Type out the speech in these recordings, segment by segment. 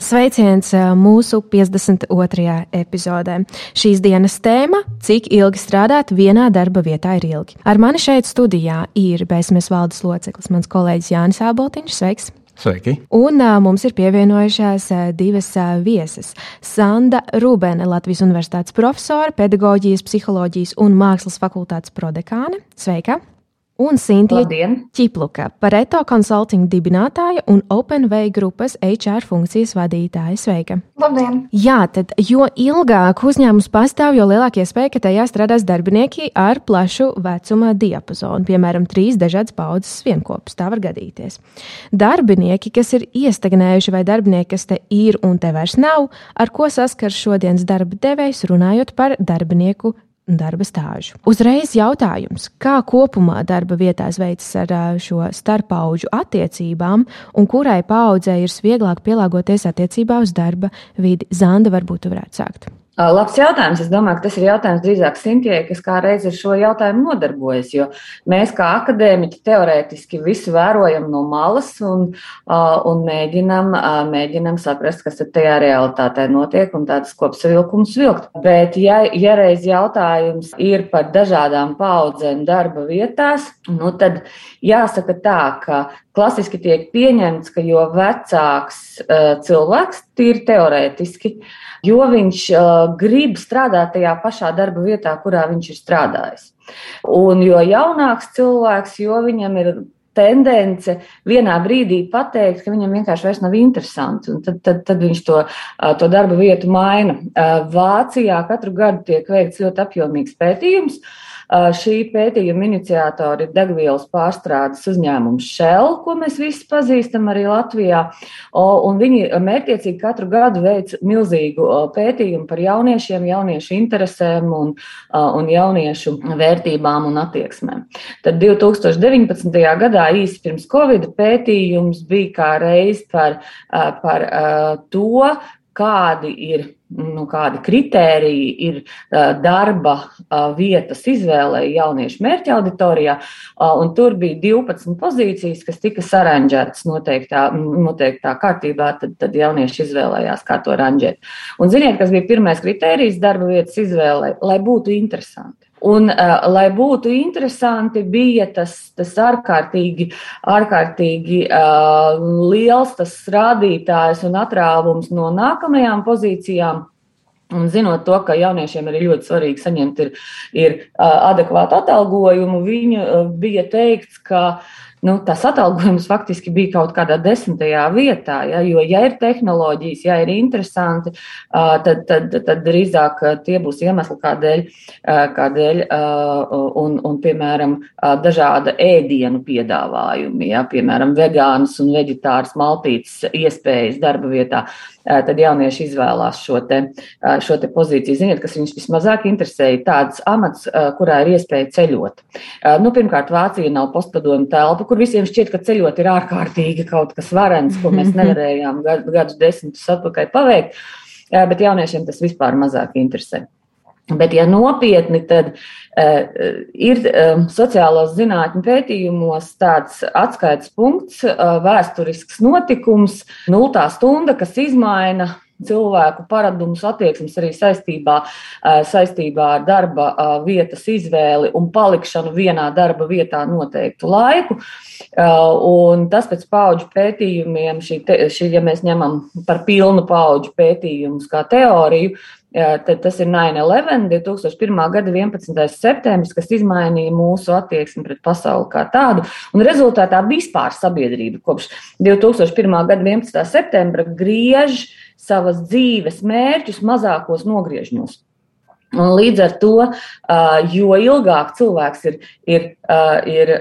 Sveiciens mūsu 52. epizodē. Šīs dienas tēma - cik ilgi strādāt vienā darba vietā ir ilgi. Ar mani šeit studijā ir BSMS valdes loceklis, mans kolēģis Jānis Āboltiņš. Sveiks! Sveiki! Un uh, mums ir pievienojušās uh, divas uh, vieses. Sanda Rūbene, Latvijas Universitātes profesore, pedagoģijas, psiholoģijas un mākslas fakultātes prodekāne. Sveika! Un Sintīna Čipluka, Pareto Consulting dibinātāja un OpenWay grupas HR funkcijas vadītāja. Sveika! Labdien! Jā, tad jo ilgāk uzņēmums pastāv, jo lielāka iespēja, ka tajā strādās darbinieki ar plašu vecuma diapazonu, piemēram, trīs dažādas paudzes vienopus. Tā var gadīties. Darbinieki, kas ir iestagnējuši, vai darbinieki, kas te ir un te vairs nav, ar ko saskars šodienas darba devējs, runājot par darbinieku darba stāžu. Uzreiz jautājums, kā kopumā darba vietās veicas ar šo starppaudžu attiecībām, un kurai paudzei ir vieglāk pielāgoties attiecībā uz darba vidi? Zanda, varbūt varētu sākt. Labs jautājums. Es domāju, ka tas ir jautājums drīzāk Sintijai, kas kā reiz ar šo jautājumu nodarbojas. Jo mēs, kā akadēmiķi, teorētiski visu vērojam no malas un, un mēģinam, mēģinam saprast, kas tajā realitātē notiek un tādas kopsavilkums vilkt. Bet, ja, ja reiz jautājums ir par dažādām paudzēm darba vietās, nu tad jāsaka tā, ka klasiski tiek pieņemts, ka jo vecāks uh, cilvēks, tīri teorētiski, jo viņš uh, grib strādāt tajā pašā darba vietā, kurā viņš ir strādājis. Un jo jaunāks cilvēks, jo viņam ir tendence vienā brīdī pateikt, ka viņam vienkārši vairs nav interesanti, un tad, tad, tad viņš to, to darba vietu maina. Vācijā katru gadu tiek veikts ļoti apjomīgs pētījums, Šī pētījuma iniciatori ir degvielas pārstrādes uzņēmums Shell, ko mēs visi pazīstam arī Latvijā. Un viņi mērķiecīgi katru gadu veic milzīgu pētījumu par jauniešiem, jauniešu interesēm un, un jauniešu vērtībām un attieksmēm. Tad 2019. gadā īsi pirms Covid pētījums bija kā reiz par, par to, kādi ir nu, kādi kritēriji ir darba vietas izvēlē jauniešu mērķa auditorijā, tur bija 12 pozīcijas, kas tika saranģētas noteiktā, noteiktā kārtībā, tad, tad jaunieši izvēlējās, kā to ranģēt. Un ziniet, kas bija pirmais kritērijs darba vietas izvēlē, lai būtu interesanti. Un, uh, lai būtu interesanti, bija tas, tas ārkārtīgi, ārkārtīgi uh, liels tas rādītājs un atrāvums no nākamajām pozīcijām. Un zinot to, ka jauniešiem ir ļoti svarīgi saņemt ir, ir, uh, adekvātu atalgojumu, viņu bija teikts, ka uh, nu, tas atalgojums faktiski bija kaut kādā desmitajā vietā. Ja, jo, ja ir tehnoloģijas, ja ir interesanti, tad, tad, tad drīzāk tie būs iemesli, kādēļ, kādēļ un, un, piemēram, dažāda ēdienu piedāvājumi, ja, piemēram, vegānas un veģetāras maltītes iespējas darba vietā tad jaunieši izvēlās šo, te, šo te pozīciju. Ziniet, kas viņus vismazāk interesēja, tāds amats, kurā ir iespēja ceļot. Nu, pirmkārt, Vācija nav postpadomu telpa, kur visiem šķiet, ka ceļot ir ārkārtīgi kaut kas varens, ko mēs nevarējām gadus desmitus atpakaļ paveikt, bet jauniešiem tas vispār mazāk interesē. Bet, ja nopietni, tad uh, ir uh, sociālos zinātņu pētījumos tāds atskaites punkts, uh, vēsturisks notikums, nultā stunda, kas izmaina cilvēku paradumus, attieksmes arī saistībā, saistībā ar darba vietas izvēli un palikšanu vienā darba vietā noteiktu laiku. Un tas pēc paudžu pētījumiem, šī, te, šī, ja mēs ņemam par pilnu paudžu pētījumus kā teoriju, Tad tas ir 9-11, 2001. gada 11. septembris, kas izmainīja mūsu attieksmi pret pasauli kā tādu. Un rezultātā vispār sabiedrība kopš 2001. gada 11. septembra griež savas dzīves mērķus mazākos nogriežņos. Un līdz ar to, jo ilgāk cilvēks ir, ir, ir,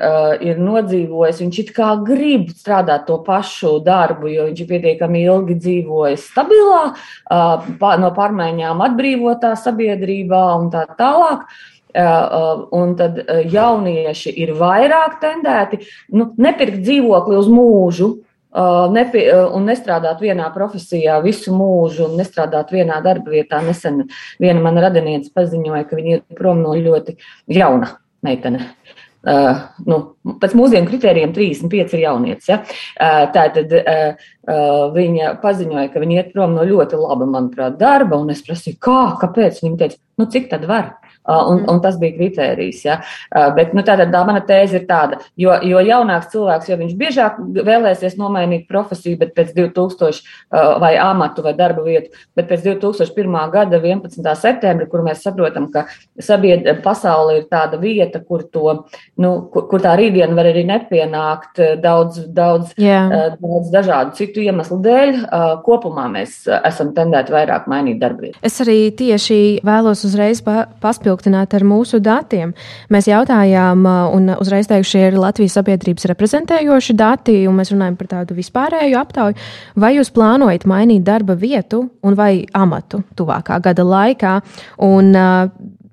ir nodzīvojis, viņš it kā grib strādāt to pašu darbu, jo viņš ir pietiekami ilgi dzīvojis stabilā, no pārmaiņām atbrīvotā sabiedrībā un tā tālāk. Un tad jaunieši ir vairāk tendēti nu, nepirkt dzīvokli uz mūžu, nepie, un nestrādāt vienā profesijā visu mūžu, un nestrādāt vienā darba vietā. Nesen viena mana radiniece paziņoja, ka viņa ir prom no ļoti jauna meitene. Uh, nu, pēc mūsdienu kritērijiem 35 ir jaunietis. Ja? Uh, Tātad uh, uh, viņa paziņoja, ka viņa iet prom no ļoti laba, manuprāt, darba, un es prasīju, kā, kāpēc. Viņa teica, nu cik tad var? Un, un tas bija kritērijs. Ja? Bet nu, tātad tā mana tēze ir tāda, jo, jo jaunāks cilvēks, jo viņš biežāk vēlēsies nomainīt profesiju, bet pēc 2000 vai amatu vai darba vietu, bet pēc 2001. gada 11. septembra, kur mēs saprotam, ka sabied, pasaule ir tāda vieta, kur, to, nu, kur, kur tā rītdiena var arī nepienākt daudz, daudz, yeah. daudz dažādu citu iemeslu dēļ, kopumā mēs esam tendēti vairāk mainīt darba vietu. Es arī tieši vēlos uzreiz paspilgt paspildināt ar mūsu datiem. Mēs jautājām, un uzreiz teikšu, šie ir Latvijas sabiedrības reprezentējoši dati, un mēs runājam par tādu vispārēju aptauju. Vai jūs plānojat mainīt darba vietu un vai amatu tuvākā gada laikā? Un,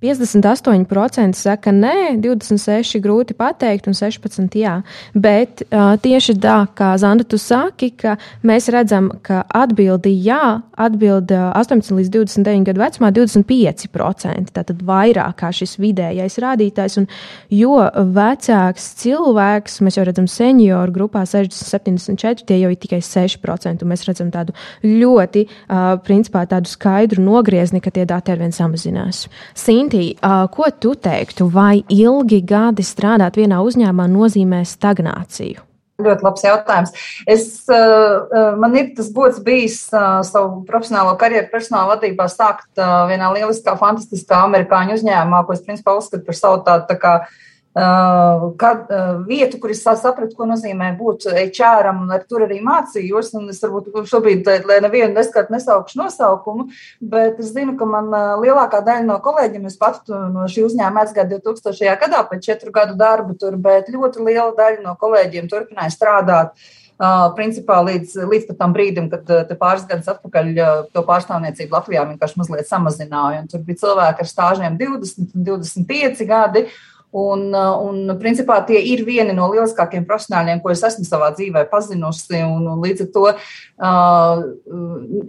58% saka, nē, 26% grūti pateikt, un 16% jā. Bet uh, tieši tā, kā Zanda, tu saki, ka mēs redzam, ka atbildi jā, atbild uh, 18 līdz 29 gadu vecumā 25%. Tātad vairāk kā šis vidējais rādītājs. Un jo vecāks cilvēks, mēs jau redzam senioru grupā 60, 74, tie jau ir tikai 6%. Mēs redzam tādu ļoti, uh, principā tādu skaidru nogriezni, ka tie dati arvien samazinās. Sin Inti, ko tu teiktu, vai ilgi gadi strādāt vienā uzņēmumā nozīmē stagnāciju? Ļoti labs jautājums. Es, man ir tas gods bijis savu profesionālo karjeru personāla vadībā sākt vienā lieliskā, fantastiskā amerikāņu uzņēmumā, ko es principā uzskatu par savu tādu tā kā Uh, kad, uh, vietu, kur es sapratu, ko nozīmē būt HR, un ar tur arī mācījos. Es varbūt šobrīd, lai nevienu neskatu, nesaukšu nosaukumu, bet es zinu, ka man uh, lielākā daļa no kolēģiem, es pat no šī uzņēmuma aizgāju 2000. gadā pēc četru gadu darbu tur, bet ļoti liela daļa no kolēģiem turpināja strādāt. Uh, principā līdz, līdz tam brīdim, kad uh, pāris gadus atpakaļ uh, to pārstāvniecību Latvijā vienkārši mazliet samazināja. Tur bija cilvēki ar stāžiem 20, 25 gadi. Un, uh, un, principā, tie ir vieni no lieliskākajiem profesionāļiem, ko es esmu savā dzīvē pazinusi. Un, un līdz ar to uh,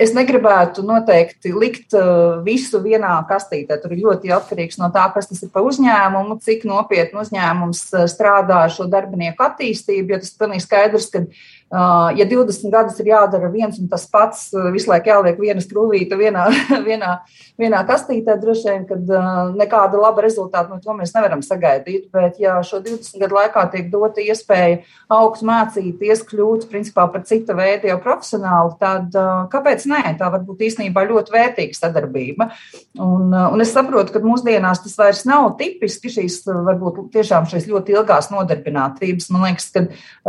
es negribētu noteikti likt uh, visu vienā kastītē. Tur ir ļoti atkarīgs no tā, kas tas ir par uzņēmumu, cik nopietni uzņēmums uh, strādā ar šo darbinieku attīstību. Jo tas ir pilnīgi skaidrs, ka Uh, ja 20 gadus ir jādara viens un tas pats, uh, visu laiku jāliek viena skrūvīta vienā, vienā, vienā kastītē, droši vien, kad uh, nekāda laba rezultāta no to mēs nevaram sagaidīt. Bet, ja šo 20 gadu laikā tiek dota iespēja augt, mācīties, kļūt principā par cita veida jau profesionāli, tad kāpēc nē? Tā var būt īstenībā ļoti vērtīga sadarbība. Un, un es saprotu, ka mūsdienās tas vairs nav tipiski šīs, varbūt tiešām šīs ļoti ilgās nodarbinātības. Man liekas, ka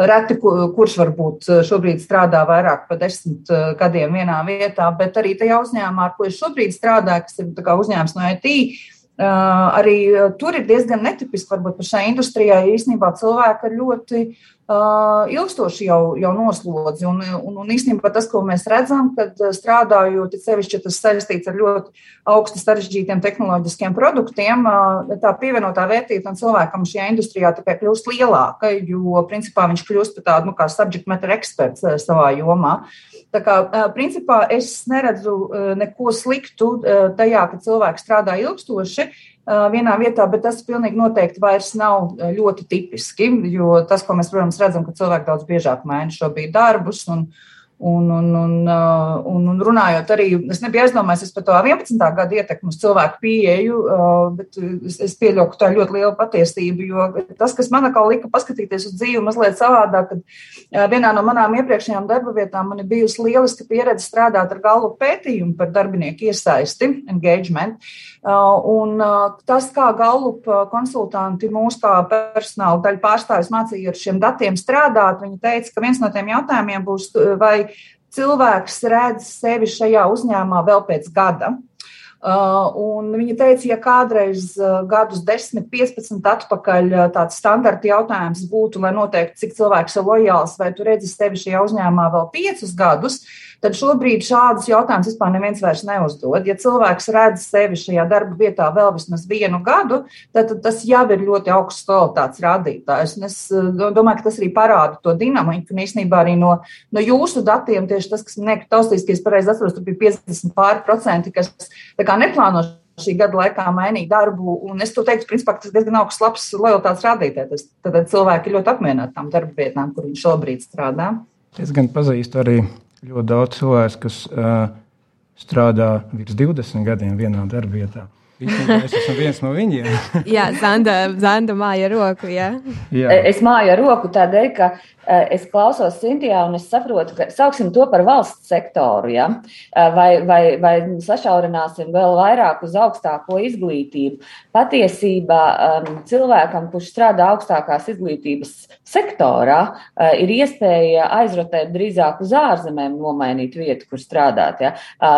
reti kurš varbūt varbūt šobrīd strādā vairāk par desmit gadiem vienā vietā, bet arī tajā uzņēmumā, ar ko es šobrīd strādāju, kas ir uzņēmums no IT, eh, arī tur ir diezgan netipiski, varbūt par šai industrijai īstenībā cilvēki ar ļoti Uh, ilgstoši jau, jau noslodzi. Un, un, un īstenībā tas, ko mēs redzam, kad strādājot, ir sevišķi tas saistīts ar ļoti augstu sarežģītiem tehnoloģiskiem produktiem, tā pievienotā vērtība cilvēkam šajā industrijā tikai kļūst lielāka, jo principā viņš kļūst par tādu nu, kā subject matter eksperts savā jomā. Tā kā, principā, es neredzu neko sliktu tajā, ka cilvēks strādā ilgstoši, vienā vietā, bet tas pilnīgi noteikti vairs nav ļoti tipiski, jo tas, ko mēs, protams, redzam, ka cilvēki daudz biežāk maina šobrīd darbus un, Un, un, un, un, un runājot arī, es nebiju aizdomājies par to 11. gada ietekmi uz cilvēku pieeju, bet es, pieļauju, ka tā ir ļoti liela patiesība. Jo tas, kas man atkal lika paskatīties uz dzīvi mazliet savādāk, kad vienā no manām iepriekšējām darba vietām man ir bijusi lieliska pieredze strādāt ar galvu pētījumu par darbinieku iesaisti, engagement. Un tas, kā Galupa konsultanti mūsu kā personāla daļa pārstāvis mācīja ar šiem datiem strādāt, viņi teica, ka viens no tiem jautājumiem būs, vai cilvēks redz sevi šajā uzņēmumā vēl pēc gada. Uh, viņa teica, ja kādreiz uh, gadus 10, 15 atpakaļ uh, tāds standarta jautājums būtu, lai noteikti, cik cilvēks ir lojāls, vai tu redzi sevi šajā uzņēmumā vēl 5 gadus, tad šobrīd šādus jautājumus vispār neviens vairs neuzdod. Ja cilvēks redz sevi šajā darba vietā vēl vismaz vienu gadu, tad, tad tas jau ir ļoti augsts kvalitātes rādītājs. Un es eh, domāju, ka tas arī parāda to dinamiku. Un īstenībā arī no, no jūsu datiem tieši tas, kas man liekas, taustīs, ka es pareizi atceros, tur bija 50 pāri procenti, kas neplāno šī gada laikā mainīt darbu. Un es to teiktu, principā, tas diezgan augsts, labs lojalitātes rādītājs. Tad cilvēki ļoti apmierināti tām darba vietām, kur viņi šobrīd strādā. Es gan pazīstu arī ļoti daudz cilvēku, kas uh, strādā virs 20 gadiem vienā darba vietā. Es esmu viens no viņiem. jā, Zanda, Zanda māja roku. Jā. Jā. Es māju ar roku tādēļ, ka es klausos Sintijā un es saprotu, ka sauksim to par valsts sektoru, ja? Eh, vai, vai, vai sašaurināsim vēl vairāk uz augstāko izglītību. Patiesībā um, cilvēkam, kurš strādā augstākās izglītības sektorā, uh, ir iespēja aizrotēt drīzāk uz ārzemēm, nomainīt vietu, kur strādāt. Ja?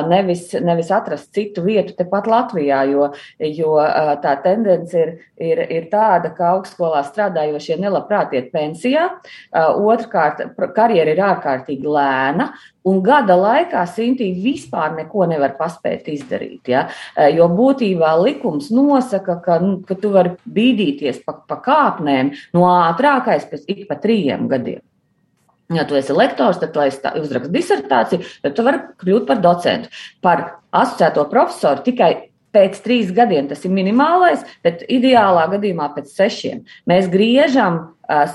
Nevis, nevis atrast citu vietu tepat Latvijā, jo, jo tā tendence ir, ir, ir tāda, ka augstskolā strādājošie nelabprāt iet pensijā. Uh, Otrkārt, karjera ir ārkārtīgi lēna, un gada laikā Sintīna vispār neko nevar paspēt izdarīt. Ja? Eh, jo būtībā likums nosaka, ka, nu, ka tu vari bīdīties pa, pa kāpnēm no ātrākais pēc ik pa trījiem gadiem. Ja tu esi lektors, tad tu uzraksti disertāciju, tad tu vari kļūt par docentu. Par asociēto profesoru tikai pēc trīs gadiem tas ir minimālais, bet ideālā gadījumā pēc sešiem. Mēs griežam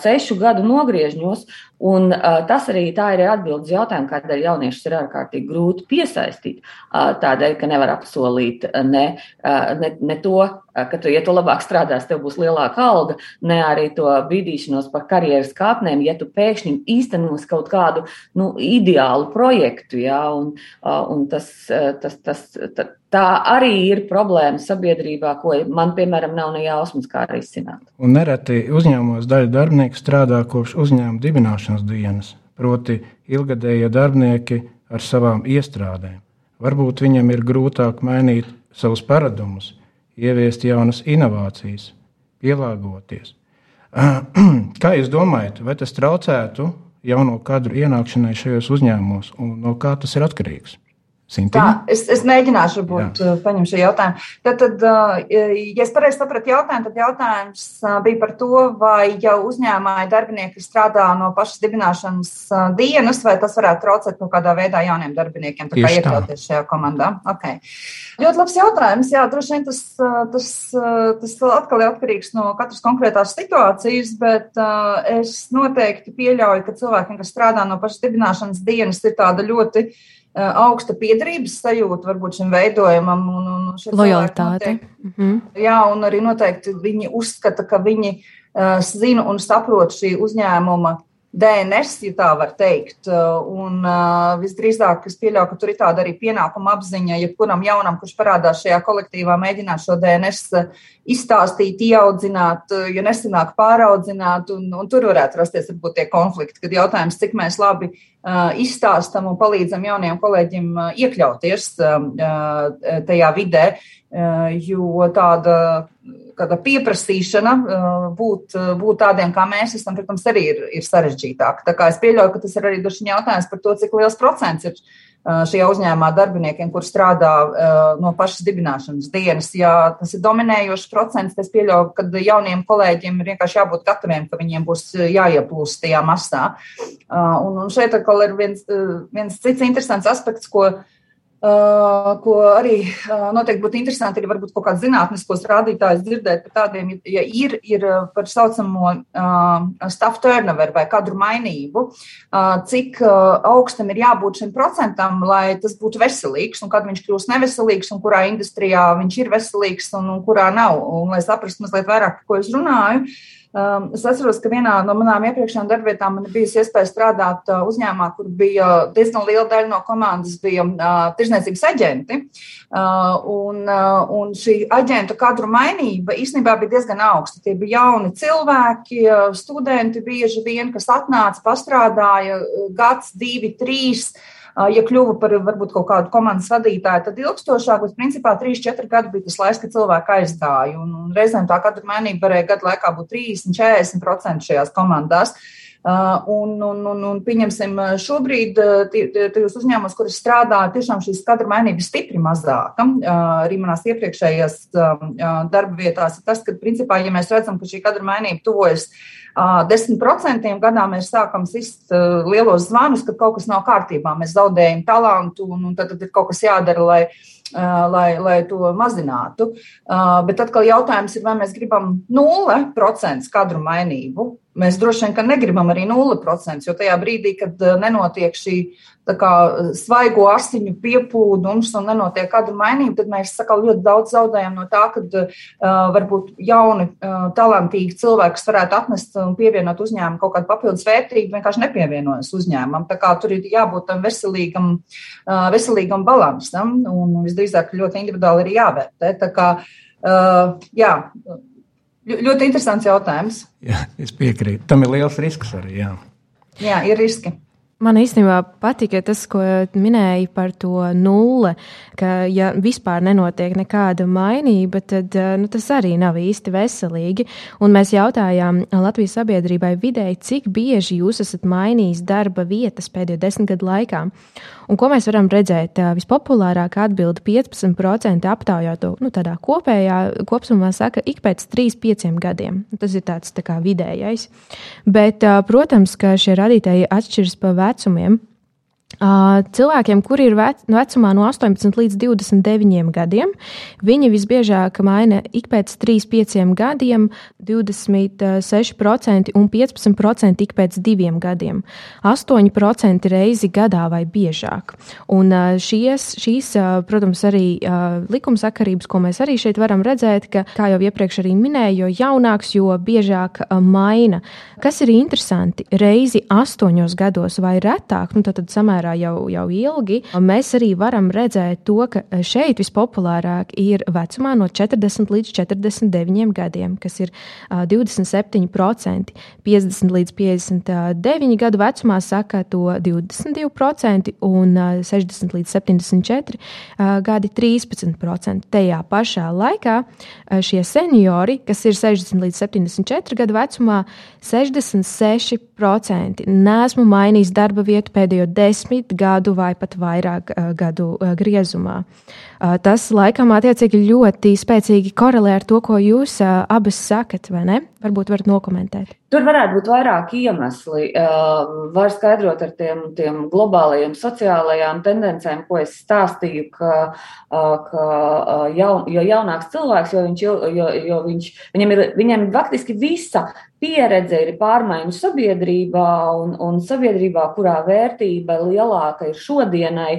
sešu gadu nogriežņos, un tas arī tā ir atbildes jautājumu, kādēļ jauniešus ir ārkārtīgi grūti piesaistīt. Tādēļ, ka nevar apsolīt ne, ne, ne to, ka tu, ja tu labāk strādās, tev būs lielāka alga, ne arī to bīdīšanos par karjeras kāpnēm, ja tu pēkšņi īstenos kaut kādu nu, ideālu projektu. Ja, un, un tas, tas, tas, tas, tā arī ir problēma sabiedrībā, ko man, piemēram, nav ne jausmas, kā risināt. Un nereti uzņēmumos daļa darbinieki strādā kopš uzņēmuma dibināšanas dienas, proti, ilgadējie darbinieki ar savām iestrādēm. Varbūt viņam ir grūtāk mainīt savus paradumus, ieviest jaunas inovācijas, pielāgoties. Kā jūs domājat, vai tas traucētu jauno kadru ienākšanai šajos uzņēmumos, un no kā tas ir atkarīgs? Sintīna? Tā, es, es mēģināšu varbūt Jā. Uh, paņemt šo jautājumu. Tad, tad uh, ja es pareizi sapratu jautājumu, tad jautājums uh, bija par to, vai jau uzņēmēji darbinieki strādā no pašas dibināšanas dienas, vai tas varētu traucēt kaut kādā veidā jauniem darbiniekiem, tā kā iekļauties šajā komandā. Okay. Ļoti labs jautājums. Jā, droši vien tas, tas, tas atkal ir atkarīgs no katras konkrētās situācijas, bet es noteikti pieļauju, ka cilvēkiem, kas strādā no pašas dibināšanas dienas, ir tāda ļoti augsta piedarības sajūta varbūt šim veidojumam. Un, un Lojalitāte. Mm -hmm. Jā, un arī noteikti viņi uzskata, ka viņi uh, zina un saprot šī uzņēmuma DNS, ja tā var teikt. Un uh, visdrīzāk es pieļauju, ka tur ir tāda arī pienākuma apziņa, ja kuram jaunam, kurš parādās šajā kolektīvā, mēģināt šo DNS izstāstīt, ieaudzināt, ja nesanāk pāraudzināt, un, un tur varētu rasties varbūt tie konflikti, kad jautājums, cik mēs labi uh, izstāstam un palīdzam jauniem kolēģiem iekļauties tajā vidē, jo tāda kāda pieprasīšana būt, būt tādiem, kā mēs esam, protams, arī ir, ir sarežģītāk. Tā kā es pieļauju, ka tas ir arī droši jautājums par to, cik liels procents ir šajā uzņēmumā darbiniekiem, kur strādā no pašas dibināšanas dienas. Ja tas ir dominējošs procents, tad es pieļauju, ka jauniem kolēģiem ir vienkārši jābūt gataviem, ka viņiem būs jāieplūst tajā masā. Un, šeit atkal ir viens, viens cits interesants aspekts, ko Uh, ko arī uh, noteikti būtu interesanti arī varbūt kaut kāds zinātniskos rādītājus dzirdēt par tādiem, ja ir, ir par saucamo uh, staff turnover vai kadru mainību, uh, cik uh, augstam ir jābūt šim procentam, lai tas būtu veselīgs, un kad viņš kļūst neveselīgs, un kurā industrijā viņš ir veselīgs un kurā nav. Un, lai saprastu mazliet vairāk, par ko es runāju, uh, Um, es atceros, ka vienā no manām iepriekšējām darbvietām man bija iespēja strādāt uh, uzņēmumā, kur bija diezgan liela daļa no komandas bija uh, tirzniecības aģenti. Uh, un, un šī aģentu kadru mainība īstenībā bija diezgan augsta. Tie bija jauni cilvēki, studenti bieži vien, kas atnāca, pastrādāja gads, divi, trīs. Ja kļuva par varbūt kaut kādu komandas vadītāju, tad ilgstošāk, bet principā 3-4 gadi bija tas laiks, kad cilvēki aizgāja. Un, un reizēm tā katra mainība varēja gadu laikā būt 30, 40% šajās komandās. Un, un, un, un pieņemsim, šobrīd tajos uzņēmumos, kur es strādāju, tiešām šī skatra mainība ir stipri mazāka. Arī manās iepriekšējās darba vietās ir tas, ka, principā, ja mēs redzam, ka šī kadra mainība tuvojas 10% gadā mēs sākam sist lielos zvanus, ka kaut kas nav kārtībā, mēs zaudējam talantu un, un tad, tad ir kaut kas jādara, lai, lai, lai to mazinātu. Bet atkal jautājums ir, vai mēs gribam 0% kadru mainību. Mēs droši vien negribam arī 0%, jo tajā brīdī, kad nenotiek šī kā, svaigo asiņu piepūdums un nenotiek kāda mainība, tad mēs sakā, ļoti daudz zaudējam no tā, ka uh, varbūt jauni, uh, talantīgi cilvēki, kas varētu atnest un pievienot uzņēmumu kaut kādu papildus vērtību, vienkārši nepievienojas uzņēmumam. Tā kā tur ir jābūt tam veselīgam, uh, veselīgam balansam un visdrīzāk ļoti individuāli ir jāvērtē. Uh, jā, ļoti interesants jautājums. Jā, es piekrītu. Tam ir liels risks arī. Jā, jā ir riski. Man īstenībā patika tas, ko minēja par to nulli, ka, ja vispār nenotiek nekāda mainība, tad eh, nu, tas arī nav īsti veselīgi. Un mēs jautājām Latvijas sabiedrībai vidēji, cik bieži jūs esat mainījis darba vietas pēdējo desmit gadu laikā. Un ko mēs varam redzēt? Vispopulārākā atbilde 15% aptaujāto nu, tādā kopējā kopumā saka ik pēc 3-5 gadiem. Tas ir tāds tā kā vidējais. Bet, protams, ka šie radītāji atšķiras pa Herz um. Cilvēkiem, kuri ir vec, vecumā no 18 līdz 29 gadiem, viņi visbiežāk maina ik pēc 3-5 gadiem, 26% un 15% ik pēc 2 gadiem, 8% reizi gadā vai biežāk. Un šies, šīs, protams, arī likumsakarības, ko mēs arī šeit varam redzēt, ka, kā jau iepriekš arī minēju, jo jaunāks, jo biežāk maina. Kas ir interesanti, reizi astoņos gados vai retāk, nu tad, tad samērā samērā jau, jau ilgi, mēs arī varam redzēt to, ka šeit vispopulārāk ir vecumā no 40 līdz 49 gadiem, kas ir 27%. 50 līdz 59 gadu vecumā saka to 22%, un 60 līdz 74 gadi 13%. Tajā pašā laikā šie seniori, kas ir 60 līdz 74 gadu vecumā, 66% nesmu mainījis darba vietu pēdējo desmit gadu vai pat vairāk uh, gadu uh, griezumā. Uh, tas laikam attiecīgi ļoti spēcīgi korelē ar to, ko jūs abas sakat, vai ne? Varbūt varat nokomentēt. Tur varētu būt vairāki iemesli. Var skaidrot ar tiem, tiem globālajiem sociālajām tendencēm, ko es stāstīju, ka, ka jaun, jo jaunāks cilvēks, jo, viņš, jo, jo viņš, viņam ir viņam faktiski visa pieredze ir pārmaiņu sabiedrībā un, un sabiedrībā, kurā vērtība lielāka ir šodienai,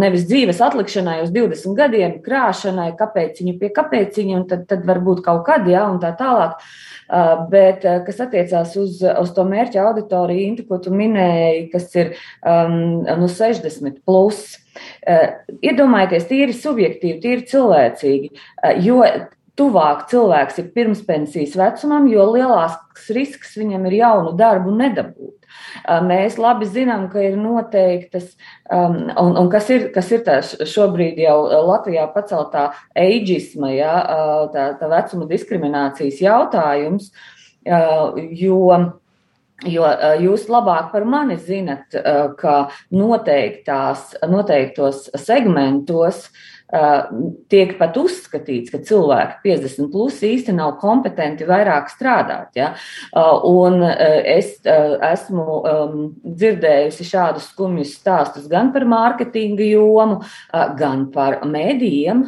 nevis dzīves atlikšanai uz 20 gadiem, krāšanai, kāpēc viņu pie kāpēc viņu, un tad, tad varbūt kaut kad, jā, un tā tālāk. Bet, kas attiecās uz, uz to mērķa auditoriju, Intu, ko tu minēji, kas ir um, no 60 plus, uh, iedomājieties, tīri subjektīvi, tīri cilvēcīgi, uh, jo tuvāk cilvēks ir pirmspensijas vecumam, jo lielāks risks viņam ir jaunu darbu nedabūt. Mēs labi zinām, ka ir noteiktas, um, un, un kas ir, kas ir tā šobrīd jau Latvijā paceltā eidžisma, ja, tā, tā vecuma diskriminācijas jautājums, jo Jo jūs labāk par mani zinat, ka noteiktās, noteiktos segmentos uh, tiek pat uzskatīts, ka cilvēki 50 plus īsti nav kompetenti vairāk strādāt. Ja? Un es esmu dzirdējusi šādus skumjus stāstus gan par mārketinga jomu, gan par mēdījiem,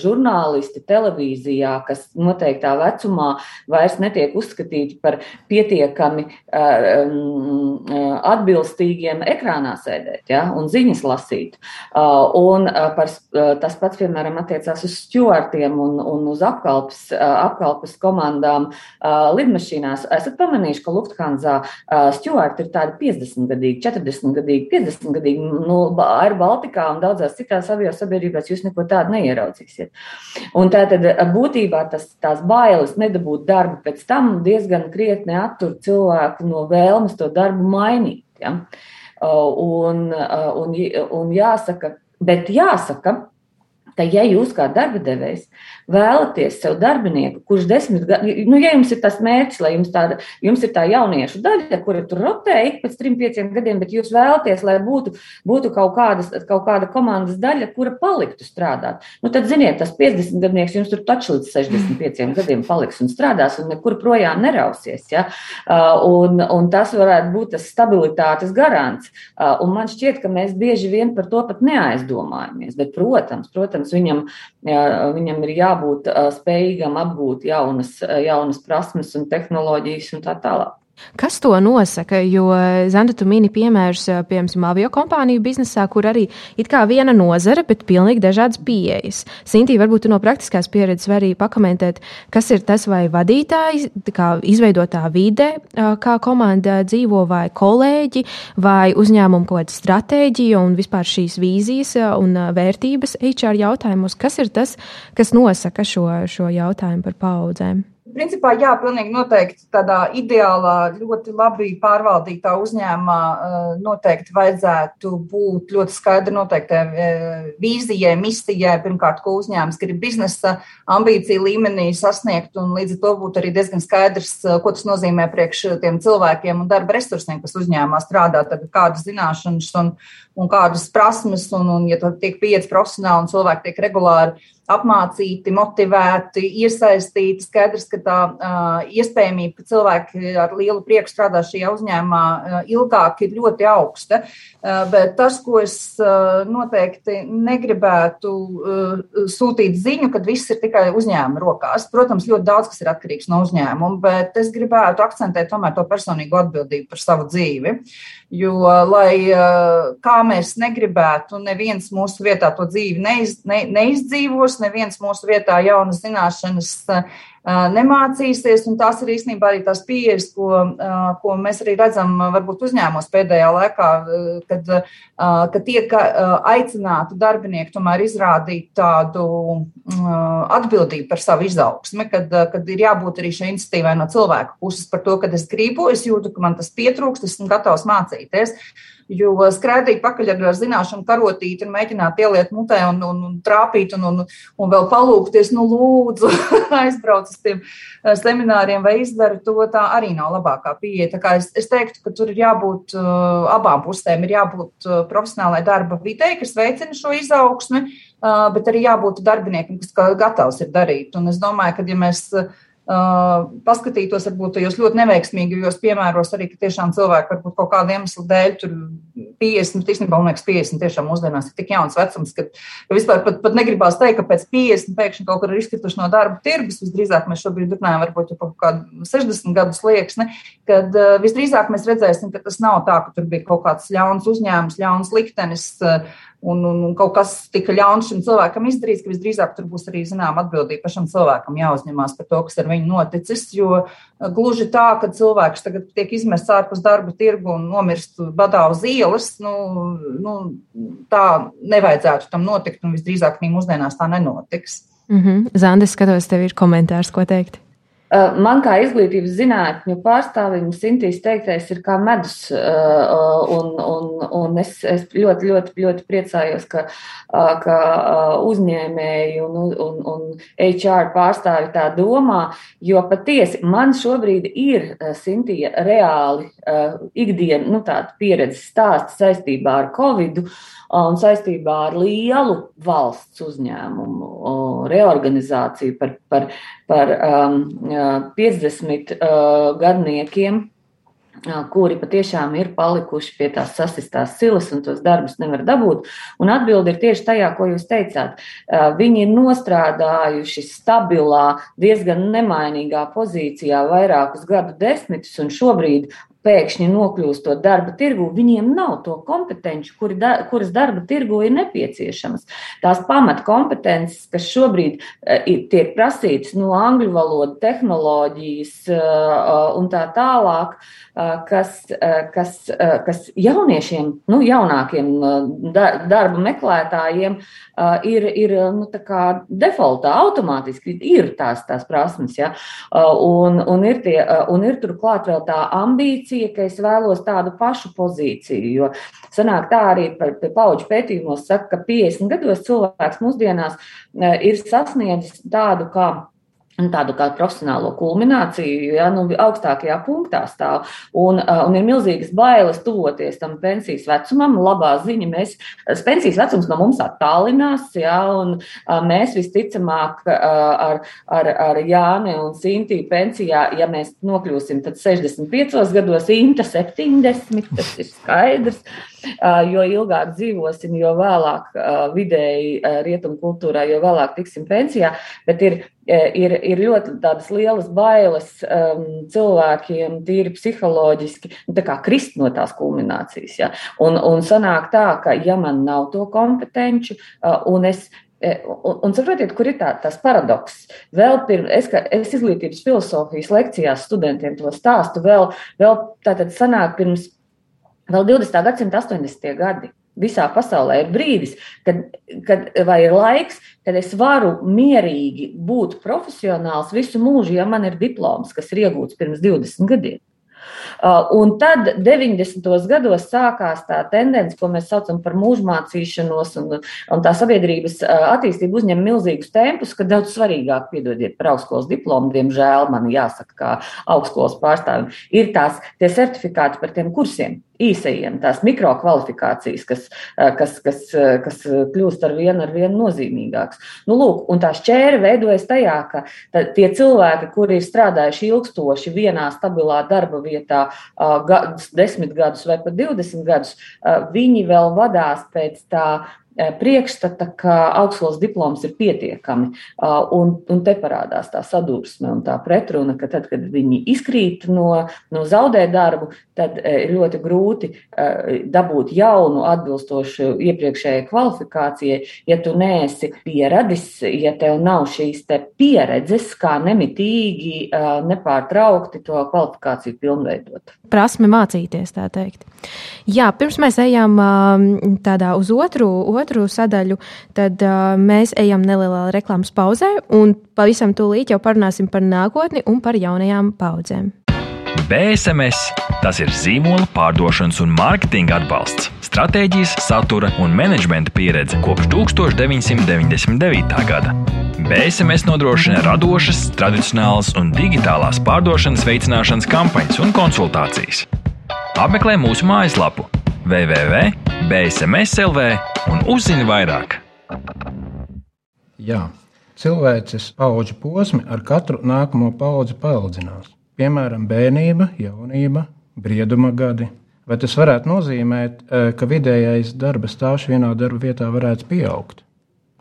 žurnālisti televīzijā, kas noteiktā vecumā vairs netiek uzskatīti par pietiekami atbilstīgiem ekrānā sēdēt ja? un ziņas lasīt. Un par tas pats, piemēram, attiecās uz stjuartiem un, un uz apkalpes, apkalpes komandām lidmašīnās. Esat pamanījuši, ka Lufthansa stjuarti ir tādi 50 gadīgi, 40 gadīgi, 50 gadīgi. Nu, Air Baltikā un daudzās citās avio sabiedrībās jūs neko tādu neieraudzīsiet. Un tātad būtībā tas, tās bailes nedabūt darbu pēc tam diezgan krietni attur cilvēku no vēlmes to darbu mainīt. Ja? Un, un, un jāsaka, bet jāsaka, Tad, ja jūs kā darba devējs vēlaties sev darbinieku, kurš desmit gadu, nu, ja jums ir tas mērķis, lai jums, tāda, jums ir tā jauniešu daļa, kura tur rotē ik pēc trim, pieciem gadiem, bet jūs vēlaties, lai būtu, būtu kaut, kādas, kaut kāda komandas daļa, kura paliktu strādāt, nu, tad, ziniet, tas 50 gadnieks jums tur taču līdz 65 gadiem paliks un strādās un nekur projām nerausies. Ja? Un, un tas varētu būt tas stabilitātes garants. Un man šķiet, ka mēs bieži vien par to pat neaizdomājamies. Bet, protams, protams viņam, viņam ir jā jābūt spējīgam apgūt jaunas, jaunas prasmes un tehnoloģijas un tā tālāk. Kas to nosaka? Jo Zanda, tu mini piemērus, piemēram, avio kompāniju biznesā, kur arī ir kā viena nozare, bet pilnīgi dažādas pieejas. Sintī, varbūt tu no praktiskās pieredzes vari pakomentēt, kas ir tas vai vadītājs, kā izveidotā vide, kā komanda dzīvo, vai kolēģi, vai uzņēmumu kaut kāda stratēģija un vispār šīs vīzijas un vērtības HR jautājumos. Kas ir tas, kas nosaka šo, šo jautājumu par paudzēm? Principā, jā, pilnīgi noteikti tādā ideālā, ļoti labi pārvaldītā uzņēmumā eh, noteikti vajadzētu būt ļoti skaidri noteiktai eh, vīzijai, misijai, pirmkārt, ko uzņēmums grib biznesa ambīciju līmenī sasniegt, un līdz ar to būtu arī diezgan skaidrs, eh, ko tas nozīmē priekš tiem cilvēkiem un darba resursiem, kas uzņēmumā strādā, tad kādas zināšanas un, un kādas prasmes, un, un ja tiek pieci profesionāli un cilvēki tiek regulāri apmācīti, motivēti, iesaistīti. Skaidrs, ka tā uh, iespējamība, ka cilvēki ar lielu prieku strādā šajā uzņēmumā uh, ilgāk, ir ļoti augsta. Uh, bet tas, ko es uh, noteikti negribētu uh, sūtīt ziņu, ka viss ir tikai uzņēmuma rokās. Protams, ļoti daudz kas ir atkarīgs no uzņēmuma, bet es gribētu akcentēt tomēr to personīgo atbildību par savu dzīvi. Jo, lai kā mēs negribētu, neviens mūsu vietā to dzīvi neiz, ne, neizdzīvos, neviens mūsu vietā jaunas zināšanas nemācīsies. Tās ir īstenībā arī tās pieejas, ko, ko mēs arī redzam varbūt uzņēmumos pēdējā laikā, kad, kad tiek aicināti darbinieki tomēr izrādīt tādu atbildību par savu izaugsmi, kad, kad ir jābūt arī šai iniciatīvai no cilvēka puses par to, ka es gribu, es jūtu, ka man tas pietrūkst, esmu gatavs mācīties. Jo skraidīt pakaļ ar zināšanu karotīti un mēģināt ieliet mutē un, un, un trāpīt un, un, un vēl palūkties, nu, lūdzu, aizbrauc uz tiem eh, semināriem vai izdara to, tā arī nav labākā pieeja. Tā kā es, es teiktu, ka tur ir jābūt uh, abām pusēm, ir jābūt uh, profesionālai darba videi, kas veicina šo izaugsmi, uh, bet arī jābūt darbiniekam, kas gatavs ir darīt. Un es domāju, ka ja mēs uh, Uh, paskatītos, varbūt tajos ļoti neveiksmīgajos piemēros, arī ka tiešām cilvēki varbūt kaut kādu iemeslu dēļ tur 50, īstenībā, man liekas, 50 tiešām mūsdienās ir tik jauns vecums, ka, vispār pat, pat negribās teikt, ka pēc 50 pēkšņi kaut kur ir izkrituši no darba tirgus. Visdrīzāk mēs šobrīd runājam varbūt par kaut kādu 60 gadu slieksni, kad visdrīzāk mēs redzēsim, ka tas nav tā, ka tur bija kaut kāds ļauns uzņēmums, ļauns liktenis. Uh, un, un, un kaut kas tika ļauns šim cilvēkam izdarīts, ka visdrīzāk tur būs arī zināma atbildība pašam cilvēkam jāuzņemās par to, kas ar viņu noticis. Jo uh, gluži tā, ka cilvēks tagad tiek izmests ārpus darba tirgu un nomirst badā uz ielas, nu, nu, tā nevajadzētu tam notikt, un visdrīzāk arī mūsdienās tā nenotiks. Mm -hmm. Zandis, skatos, tev ir komentārs, ko teikt. Eh, man kā izglītības zinātņu pārstāvim Sintīs teiktais ir kā medus, eh, un, un, un es, es ļoti, ļoti, ļoti priecājos, ka, eh, ka uzņēmēji un, un, un HR pārstāvi tā domā, jo patiesi man šobrīd ir Sintija reāli ikdiena, nu tāda pieredzes stāsts saistībā ar Covidu un saistībā ar lielu valsts uzņēmumu reorganizāciju par, par, par um, 50 uh, gadniekiem, uh, kuri patiešām ir palikuši pie tās sasistās silas un tos darbus nevar dabūt. Un atbildi ir tieši tajā, ko jūs teicāt. Uh, viņi ir nostrādājuši stabilā, diezgan nemainīgā pozīcijā vairākus gadu desmitus, un šobrīd pēkšņi nokļūstot darba tirgu, viņiem nav to kompetenci, kuri da, kuras darba tirgu ir nepieciešamas. Tās pamatkompetences, kas šobrīd uh, tiek prasītas no angļu valodas, tehnoloģijas uh, un tā tālāk, kas, kas, kas jauniešiem, nu, jaunākiem darba meklētājiem ir, ir nu, defaultā automātiski ir tās, tās prasmes. Ja? Un, un, ir tie, un ir turklāt vēl tā ambīcija ambīcija, ka es vēlos tādu pašu pozīciju. Jo sanāk tā arī par pauģu pētījumos saka, ka 50 gados cilvēks mūsdienās ir sasniedzis tādu kā tādu kā profesionālo kulmināciju, ja, nu, augstākajā punktā stāv. Un, uh, un ir milzīgas bailes tuvoties tam pensijas vecumam. Labā ziņa, mēs, pensijas vecums no mums attālinās, ja, un uh, mēs visticamāk ar, ar, ar Jāni un Sintiju pensijā, ja mēs nokļūsim, tad 65 gados, Inta 70, tas ir skaidrs. Jo ilgāk dzīvosim, jo vēlāk vidēji rietumu kultūrā, jo vēlāk tiksim pensijā. Bet ir ir, ir ļoti lielas bailes um, cilvēkiem, tīri psiholoģiski, nu, tā kā krist no tās kulminācijas. Ja? Un, un sanāk tā, ka ja man nav to kompetenci, uh, un es Un, un saprotiet, kur ir tā, tas paradoks. Vēl pirms es, es izglītības filozofijas lekcijās studentiem to stāstu, vēl, vēl tātad sanāk pirms vēl 20. gadsimta 80. gadi. Visā pasaulē ir brīdis, kad, kad vai ir laiks, kad es varu mierīgi būt profesionāls visu mūžu, ja man ir diploms, kas ir iegūts pirms 20 gadiem. Uh, un tad 90. gados sākās tā tendence, ko mēs saucam par mūžmācīšanos, un, un tā sabiedrības uh, attīstība uzņem milzīgus tempus, ka daudz svarīgāk, piedodiet, par augstskolas diplomu, diemžēl man jāsaka, kā augstskolas pārstāvim, ir tās tie certifikāti par tiem kursiem īsajiem, tās mikrokvalifikācijas, kas, kas, kas, kas kļūst ar vienu, ar vienu nozīmīgāks. Nu, lūk, un tā šķēra veidojas tajā, ka tie cilvēki, kuri ir strādājuši ilgstoši vienā stabilā darba vietā, desmit gadus vai pat divdesmit gadus, viņi vēl vadās pēc tā Eh, priekšstata, ka augstskolas diploms ir pietiekami. Eh, un, un te parādās tā sadursme un tā pretruna, ka tad, kad viņi izkrīt no, no zaudē darbu, tad eh, ir ļoti grūti dabūt jaunu, atbilstošu iepriekšējai kvalifikācijai, ja tu neesi pieradis, ja tev nav šīs te pieredzes, kā nemitīgi, nepārtraukti to kvalifikāciju pilnveidot. Prasme mācīties, tā teikt. Jā, pirms mēs ejam tādā uz otru, otru sadaļu, tad uh, mēs ejam nelielā reklāmas pauzē un pavisam tūlīt jau parunāsim par nākotni un par jaunajām paudzēm. BSMS tas ir zīmola pārdošanas un mārketinga atbalsts, stratēģijas, satura un menedžmenta pieredze kopš 1999. gada. BSMS nodrošina radošas, tradicionālas un digitālās pārdošanas veicināšanas kampaņas un konsultācijas. Apmeklē mūsu mājaslapu www.bsmslv un uzzini vairāk. Jā, cilvēces paudžu posmi ar katru nākamo paudzi paildzinās. Piemēram, bērnība, jaunība, brieduma gadi. Vai tas varētu nozīmēt, e, ka vidējais darba stāvs vienā darba vietā varētu pieaugt?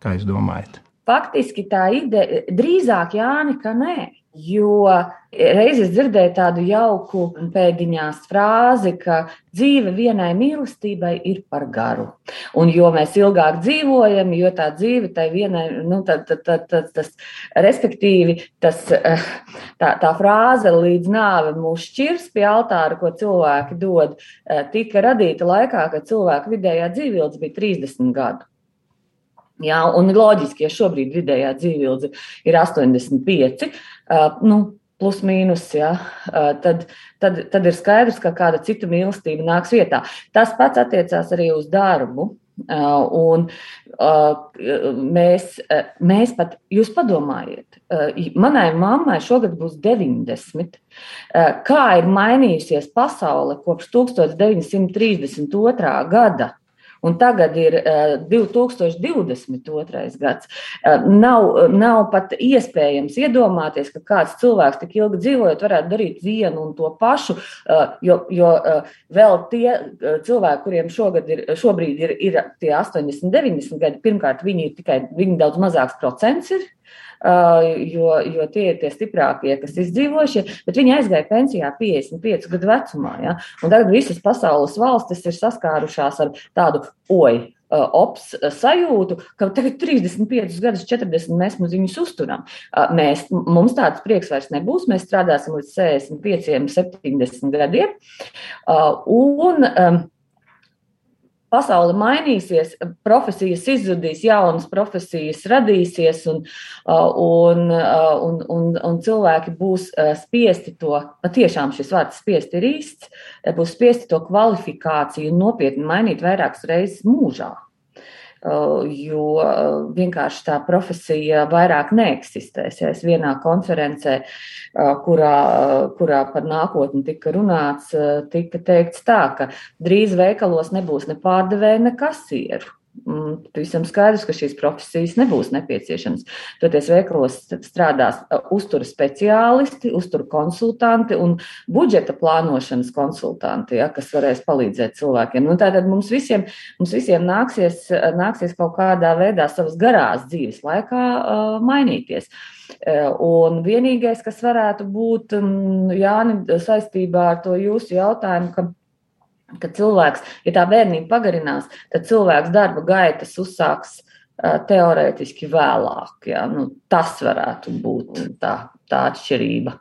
Kā jūs domājat? Faktiski tā ideja drīzāk Jāni, ka nē. Jo reizes dzirdēju tādu jauku pēdiņās frāzi, ka dzīve vienai mīlestībai ir par garu. Un jo mēs ilgāk dzīvojam, jo tā dzīve tai vienai, nu, tad, tad, tad, tad, tas, respektīvi, tas, tā, tā frāze līdz nāve mūs šķirs pie altāra, ko cilvēki dod, tika radīta laikā, kad cilvēku vidējā dzīvildze bija 30 gadu. Jā, un loģiski, ja šobrīd vidējā dzīvildze ir 85, uh, nu, plus mīnus, ja, uh, tad, tad, tad ir skaidrs, ka kāda cita mīlestība nāks vietā. Tas pats attiecās arī uz darbu. Uh, un uh, mēs, uh, mēs pat, jūs padomājiet, uh, manai mammai šogad būs 90. Uh, kā ir mainījusies pasaule kopš 1932. gada? Un tagad ir uh, 2022. gads. Uh, nav, nav pat iespējams iedomāties, ka kāds cilvēks tik ilgi dzīvojot, varētu darīt vienu un to pašu, uh, jo, jo vēl tie cilvēki, kuriem šogad ir, šobrīd ir, ir tie 80, 90 gadi, pirmkārt, viņi ir tikai viņi daudz mazāks procents ir jo, jo tie ir tie stiprākie, kas izdzīvojušie, bet viņi aizgāja pensijā 55 gadu vecumā. Ja? Un tagad visas pasaules valstis ir saskārušās ar tādu oju. Ops sajūtu, ka tagad 35 gadus, 40 mēs viņus uzturam. Mēs, mums tāds prieks vairs nebūs. Mēs strādāsim līdz 65, 70 gadiem. Un, pasaule mainīsies, profesijas izzudīs, jaunas profesijas radīsies, un, un, un, un, un cilvēki būs spiesti to, patiešām šis vārds spiesti ir īsts, būs spiesti to kvalifikāciju nopietni mainīt vairākas reizes mūžā. Uh, jo uh, vienkārši tā profesija vairāk neeksistēs. Ja es vienā konferencē, uh, kurā, kurā par nākotni tika runāts, tika teikts tā, ka drīz veikalos nebūs ne pārdevēja, ne kasieru. Visam skaidrs, ka šīs profesijas nebūs nepieciešamas. Toties veikalos strādās uztura speciālisti, uztura konsultanti un budžeta plānošanas konsultanti, ja, kas varēs palīdzēt cilvēkiem. Nu, tātad mums visiem, mums visiem nāksies, nāksies kaut kādā veidā savas garās dzīves laikā uh, mainīties. Un vienīgais, kas varētu būt, Jāni, saistībā ar to jūsu jautājumu, ka ka cilvēks, ja tā bērnība pagarinās, tad cilvēks darba gaitas uzsāks teorētiski vēlāk. Ja? Nu, tas varētu būt tā, tā atšķirība.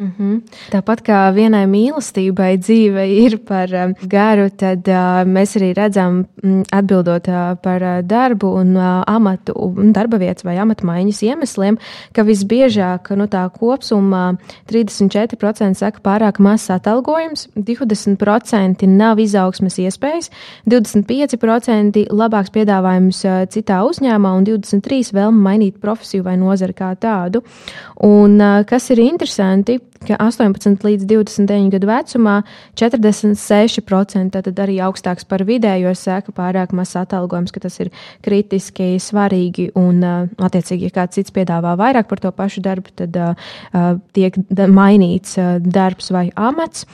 Mm -hmm. Tāpat kā vienai mīlestībai dzīve ir par um, garu, tad uh, mēs arī redzam, mm, atbildot uh, par uh, darbu un uh, amatu, darba vietas vai amata maiņas iemesliem, ka visbiežāk nu, tā kopsumā 34% saka pārāk mazs atalgojums, 20% nav izaugsmes iespējas, 25% labāks piedāvājums uh, citā uzņēmumā un 23% vēlme mainīt profesiju vai nozari kā tādu. Un uh, kas ir interesanti, ka 18 līdz 29 gadu vecumā 46% tad arī augstāks par vidējo sēka pārāk mazs atalgojums, ka tas ir kritiski svarīgi un, attiecīgi, ja kāds cits piedāvā vairāk par to pašu darbu, tad uh, tiek mainīts uh, darbs vai amats.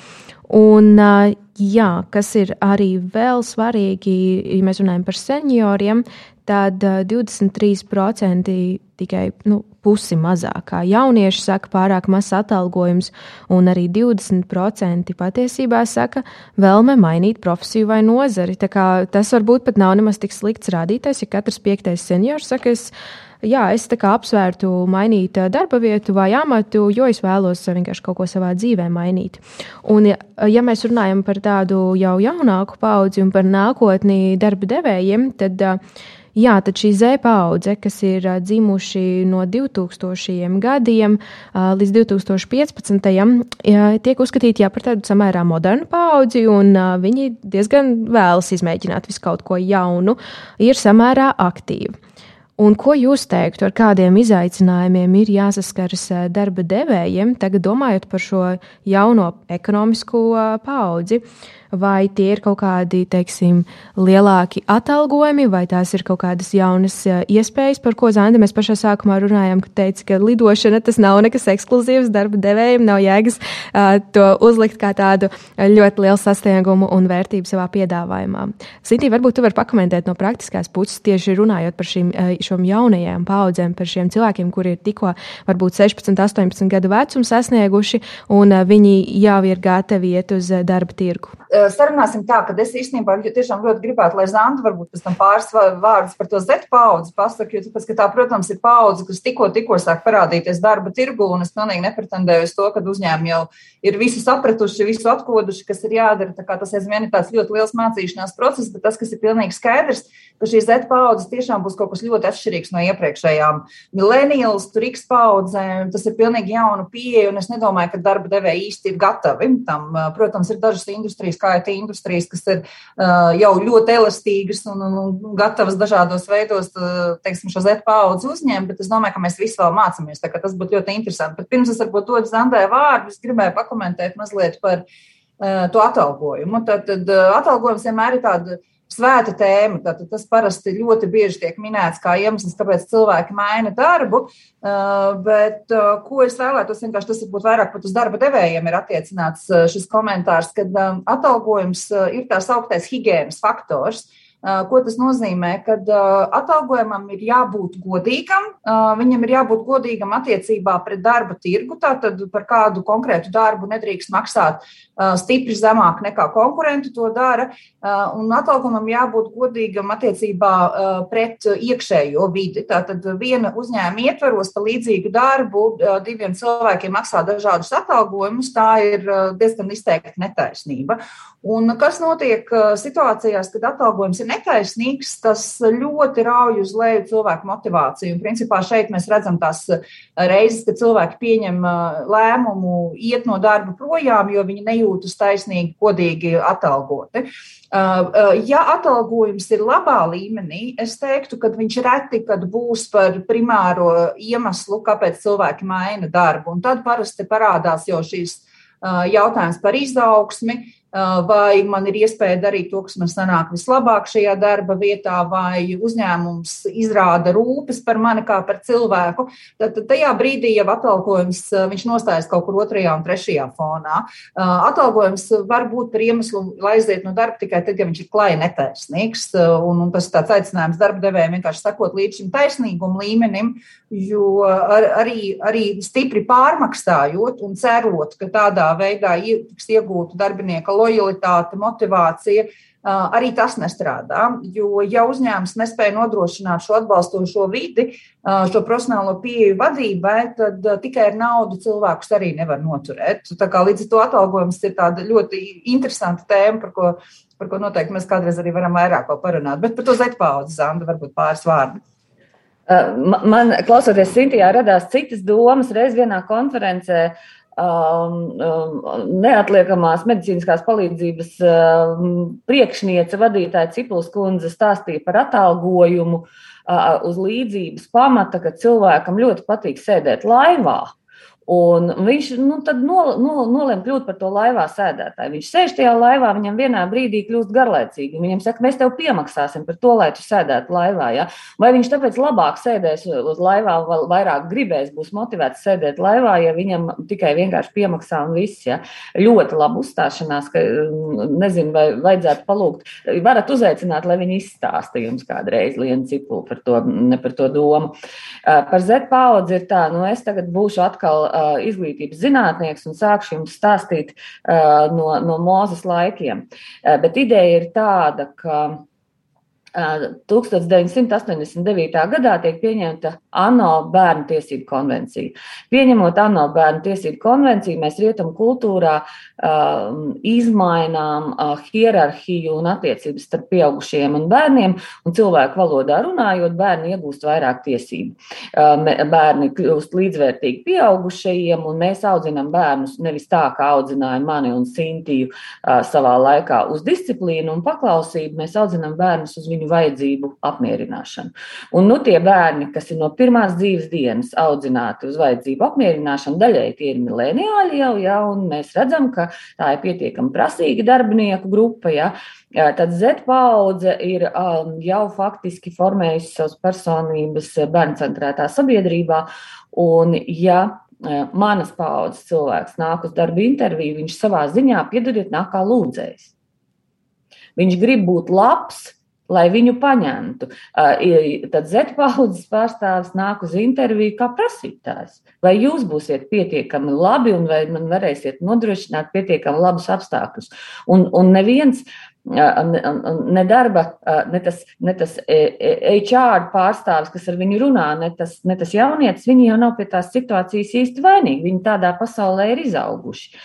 Un, uh, jā, kas ir arī vēl svarīgi, ja mēs runājam par senioriem, tad 23% tikai nu, pusi mazāk. Kā jaunieši saka, pārāk mazs atalgojums, un arī 20% patiesībā saka, vēlme mainīt profesiju vai nozari. Tas varbūt pat nav nemaz tik slikts rādītājs, ja katrs piektais seniors saka, es, jā, es apsvērtu mainīt darba vietu vai amatu, jo es vēlos vienkārši kaut ko savā dzīvē mainīt. Un, ja, ja mēs runājam par tādu jau jaunāku paudzi un par nākotni darba devējiem, tad uh, Jā, tad šī Z paudze, kas ir dzimuši no 2000 gadiem līdz 2015. tiek uzskatīti jā, par tādu samērā modernu paudzi, un viņi diezgan vēlas izmēģināt visu kaut ko jaunu, ir samērā aktīvi. Un ko jūs teiktu, ar kādiem izaicinājumiem ir jāsaskaras darba devējiem, tagad domājot par šo jauno ekonomisko paudzi? Uh, vai tie ir kaut kādi, teiksim, lielāki atalgojumi, vai tās ir kaut kādas jaunas iespējas, par ko Zanda mēs pašā sākumā runājām, ka teica, ka lidošana tas nav nekas ekskluzīvs darba devējiem, nav jēgas uh, to uzlikt kā tādu ļoti lielu sasniegumu un vērtību savā piedāvājumā. Sintī, varbūt tu vari pakomentēt no praktiskās puses, tieši runājot par šīm šom jaunajām paudzēm, par šiem cilvēkiem, kuri ir tikko varbūt 16, 18 gadu vecumu sasnieguši, un viņi jau ir gatavi iet uz darba tirgu sarunāsim tā, ka es īstenībā tiešām ļoti gribētu, lai Zanta varbūt pēc tam pāris vārdus par to Z paudzi pasaka, jo tāpēc, ka tā, protams, ir paudze, kas tikko, tikko sāk parādīties darba tirgu, un es pilnīgi nepretendēju uz to, ka uzņēmumi jau ir visu sapratuši, visu atkoduši, kas ir jādara. Tā kā tas aizvien ir tāds ļoti liels mācīšanās process, bet tas, kas ir pilnīgi skaidrs, ka šī Z paudze tiešām būs kaut kas ļoti atšķirīgs no iepriekšējām millennials, tur X paudzēm, tas ir pilnīgi jauna pieeja, un es nedomāju, ka darba devēji īsti ir gatavi tam. Protams, ir dažas industrijas, kā IT industrijas, kas ir uh, jau ļoti elastīgas un, un, un gatavas dažādos veidos, teiksim, šo Z paudzi uzņemt, bet es domāju, ka mēs visi vēl mācāmies. Tas būtu ļoti interesanti. Bet pirms es varbūt dodu Zandai vārdu, es gribēju pakomentēt mazliet par uh, to atalgojumu. Tad, tad uh, atalgojums vienmēr ir tāds svēta tēma. Tātad tas parasti ļoti bieži tiek minēts kā iemesls, kāpēc cilvēki maina darbu. Uh, bet uh, ko es vēlētos, vienkārši tas būtu vairāk pat uz darba devējiem ir attiecināts uh, šis komentārs, kad um, atalgojums ir tās augtais higiēnas faktors. Ko tas nozīmē? Kad atalgojumam ir jābūt godīgam, viņam ir jābūt godīgam attiecībā pret darba tirgu. Tātad par kādu konkrētu darbu nedrīkst maksāt stipri zemāk nekā konkurenti to dara. Un atalgojumam jābūt godīgam attiecībā pret iekšējo vidi. Tātad viena uzņēmuma ietvaros par līdzīgu darbu diviem cilvēkiem maksā dažādus atalgojumus. Tā ir diezgan izteikta netaisnība. Un kas notiek situācijās, kad atalgojums ir netaisnīgs, tas ļoti rauj uz leju cilvēku motivāciju. Un, principā šeit mēs redzam tās reizes, kad cilvēki pieņem lēmumu iet no darba projām, jo viņi nejūtas taisnīgi, godīgi atalgoti. Ja atalgojums ir labā līmenī, es teiktu, ka viņš reti kad būs par primāro iemeslu, kāpēc cilvēki maina darbu. Un tad parasti parādās jau šīs jautājums par izaugsmi, vai man ir iespēja darīt to, kas man sanāk vislabāk šajā darba vietā, vai uzņēmums izrāda rūpes par mani kā par cilvēku, tad tajā brīdī jau atalgojums viņš nostājas kaut kur otrajā un trešajā fonā. Atalgojums var būt par iemeslu, lai aiziet no darba tikai tad, ja viņš ir klāji netaisnīgs, un, un tas ir tāds aicinājums darba devējiem vienkārši sakot līdz šim taisnīguma līmenim, jo ar, arī, arī stipri pārmaksājot un cerot, ka tādā veidā tiks iegūta darbinieka lojalitāte, motivācija. Arī tas nestrādā, jo ja uzņēmums nespēja nodrošināt šo atbalstošo vidi, šo profesionālo pieeju vadībai, tad tikai ar naudu cilvēkus arī nevar noturēt. Tā kā līdz ar to atalgojums ir tāda ļoti interesanta tēma, par ko, par ko noteikti mēs kādreiz arī varam vairāk parunāt. Bet par to Z paudzi, Zanda, varbūt pāris vārdi. Man, klausoties Sintijā, radās citas domas. Reiz vienā konferencē um, neatliekamās medicīniskās palīdzības um, priekšniece vadītāja Cipuls kundze stāstīja par atalgojumu uh, uz līdzības pamata, ka cilvēkam ļoti patīk sēdēt laivā. Un viņš nu, nol, nol, nolēma kļūt par to laivā sēdētāju. Viņš sēž tajā laivā, viņam vienā brīdī kļūst garlaicīgi. Viņam saka, mēs tev piemaksāsim par to, lai tu sēdētu laivā. Ja? Vai viņš tāpēc labāk sēdēs uz laivā, vai vairāk gribēs, būs motivēts sēdēt laivā, ja viņam tikai vienkārši piemaksā un viss. Ja? Ļoti labi uzstāšanās, ka mm, nezinu, vai vajadzētu palūgt. Varat uzaicināt, lai viņi izstāsta jums kādreiz lienu cipulu par to, ne par to domu. Par Z paudzi ir tā, nu es tagad būšu atkal uh, izglītības zinātnieks un sākšu jums stāstīt uh, no, no mūzes laikiem. Uh, bet ideja ir tāda, ka 1989. gadā tiek pieņemta ANO bērnu tiesību konvencija. Pieņemot ANO bērnu tiesību konvenciju, mēs rietumu kultūrā uh, izmainām uh, hierarhiju un attiecības starp pieaugušiem un bērniem, un cilvēku valodā runājot, bērni iegūst vairāk tiesību. Uh, bērni kļūst līdzvērtīgi pieaugušajiem, un mēs audzinām bērnus nevis tā, kā audzināja mani un Sintiju uh, savā laikā uz disciplīnu un paklausību, mēs audzinām bērnus uz viņu viņu vajadzību apmierināšanu. Un nu, tie bērni, kas ir no pirmās dzīves dienas audzināti uz vajadzību apmierināšanu, daļai tie ir mileniāļi jau, ja, un mēs redzam, ka tā ir pietiekami prasīga darbinieku grupa. Ja. Tad Z paudze ir um, jau faktiski formējusi savas personības bērnu centrētā sabiedrībā. Un, ja manas paudzes cilvēks nāk uz darbu interviju, viņš savā ziņā, piedodiet, nāk kā lūdzējs. Viņš grib būt labs, lai viņu paņemtu. Tad Z paudzes pārstāvis nāk uz interviju kā prasītājs. Vai jūs būsiet pietiekami labi un vai man varēsiet nodrošināt pietiekami labus apstākļus? Un, un neviens ne darba, ne tas, ne tas HR pārstāvis, kas ar viņu runā, ne tas, ne tas jaunietis, viņi jau nav pie tās situācijas īsti vainīgi. Viņi tādā pasaulē ir izauguši.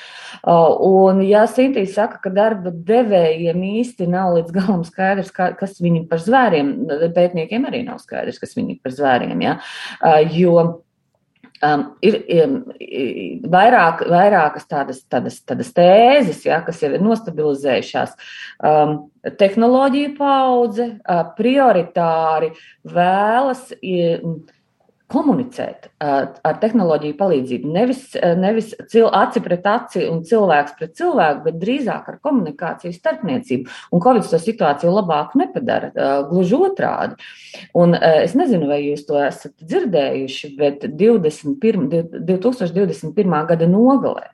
Un, ja Sintīs saka, ka darba devējiem īsti nav līdz galam skaidrs, kas viņi par zvēriem, pētniekiem arī nav skaidrs, kas viņi par zvēriem. Ja? Jo Um, ir um, vairāk, vairākas tādas, tādas, tādas tēzes, ja, kas ir nostabilizējušās. Um, tehnoloģija paudze uh, prioritāri vēlas. Um, komunicēt ar tehnoloģiju palīdzību. Nevis, nevis aci pret aci un cilvēks pret cilvēku, bet drīzāk ar komunikāciju starpniecību. Un Covid to situāciju labāku nepadara, gluži otrādi. Un es nezinu, vai jūs to esat dzirdējuši, bet 21, 2021. gada nogalē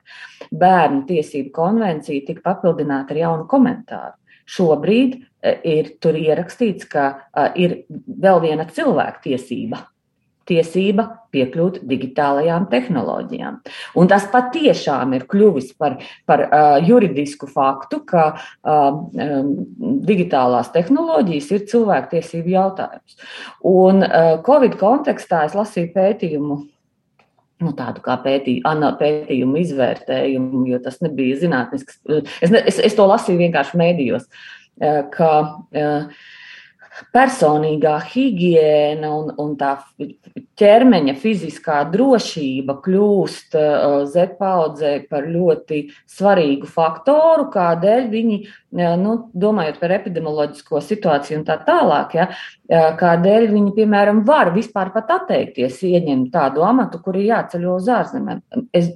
bērnu tiesību konvencija tika papildināta ar jaunu komentāru. Šobrīd ir tur ierakstīts, ka ir vēl viena cilvēka tiesība piekļūt digitālajām tehnoloģijām. Un tas patiešām ir kļuvis par, par uh, juridisku faktu, ka uh, um, digitālās tehnoloģijas ir cilvēktiesību jautājums. Un uh, Covid kontekstā es lasīju pētījumu. Nu, tādu kā pētīju, pētījumu izvērtējumu, jo tas nebija zinātnisks. Es, ne, es, es to lasīju vienkārši mēdījos, ka uh, personīgā higiēna un, un tā ķermeņa fiziskā drošība kļūst uh, Z paudzē par ļoti svarīgu faktoru, kādēļ viņi, uh, nu, domājot par epidemioloģisko situāciju un tā tālāk, ja, uh, kādēļ viņi, piemēram, var vispār pat atteikties ieņemt tādu amatu, kur ir jāceļo uz ārzemēm. Es,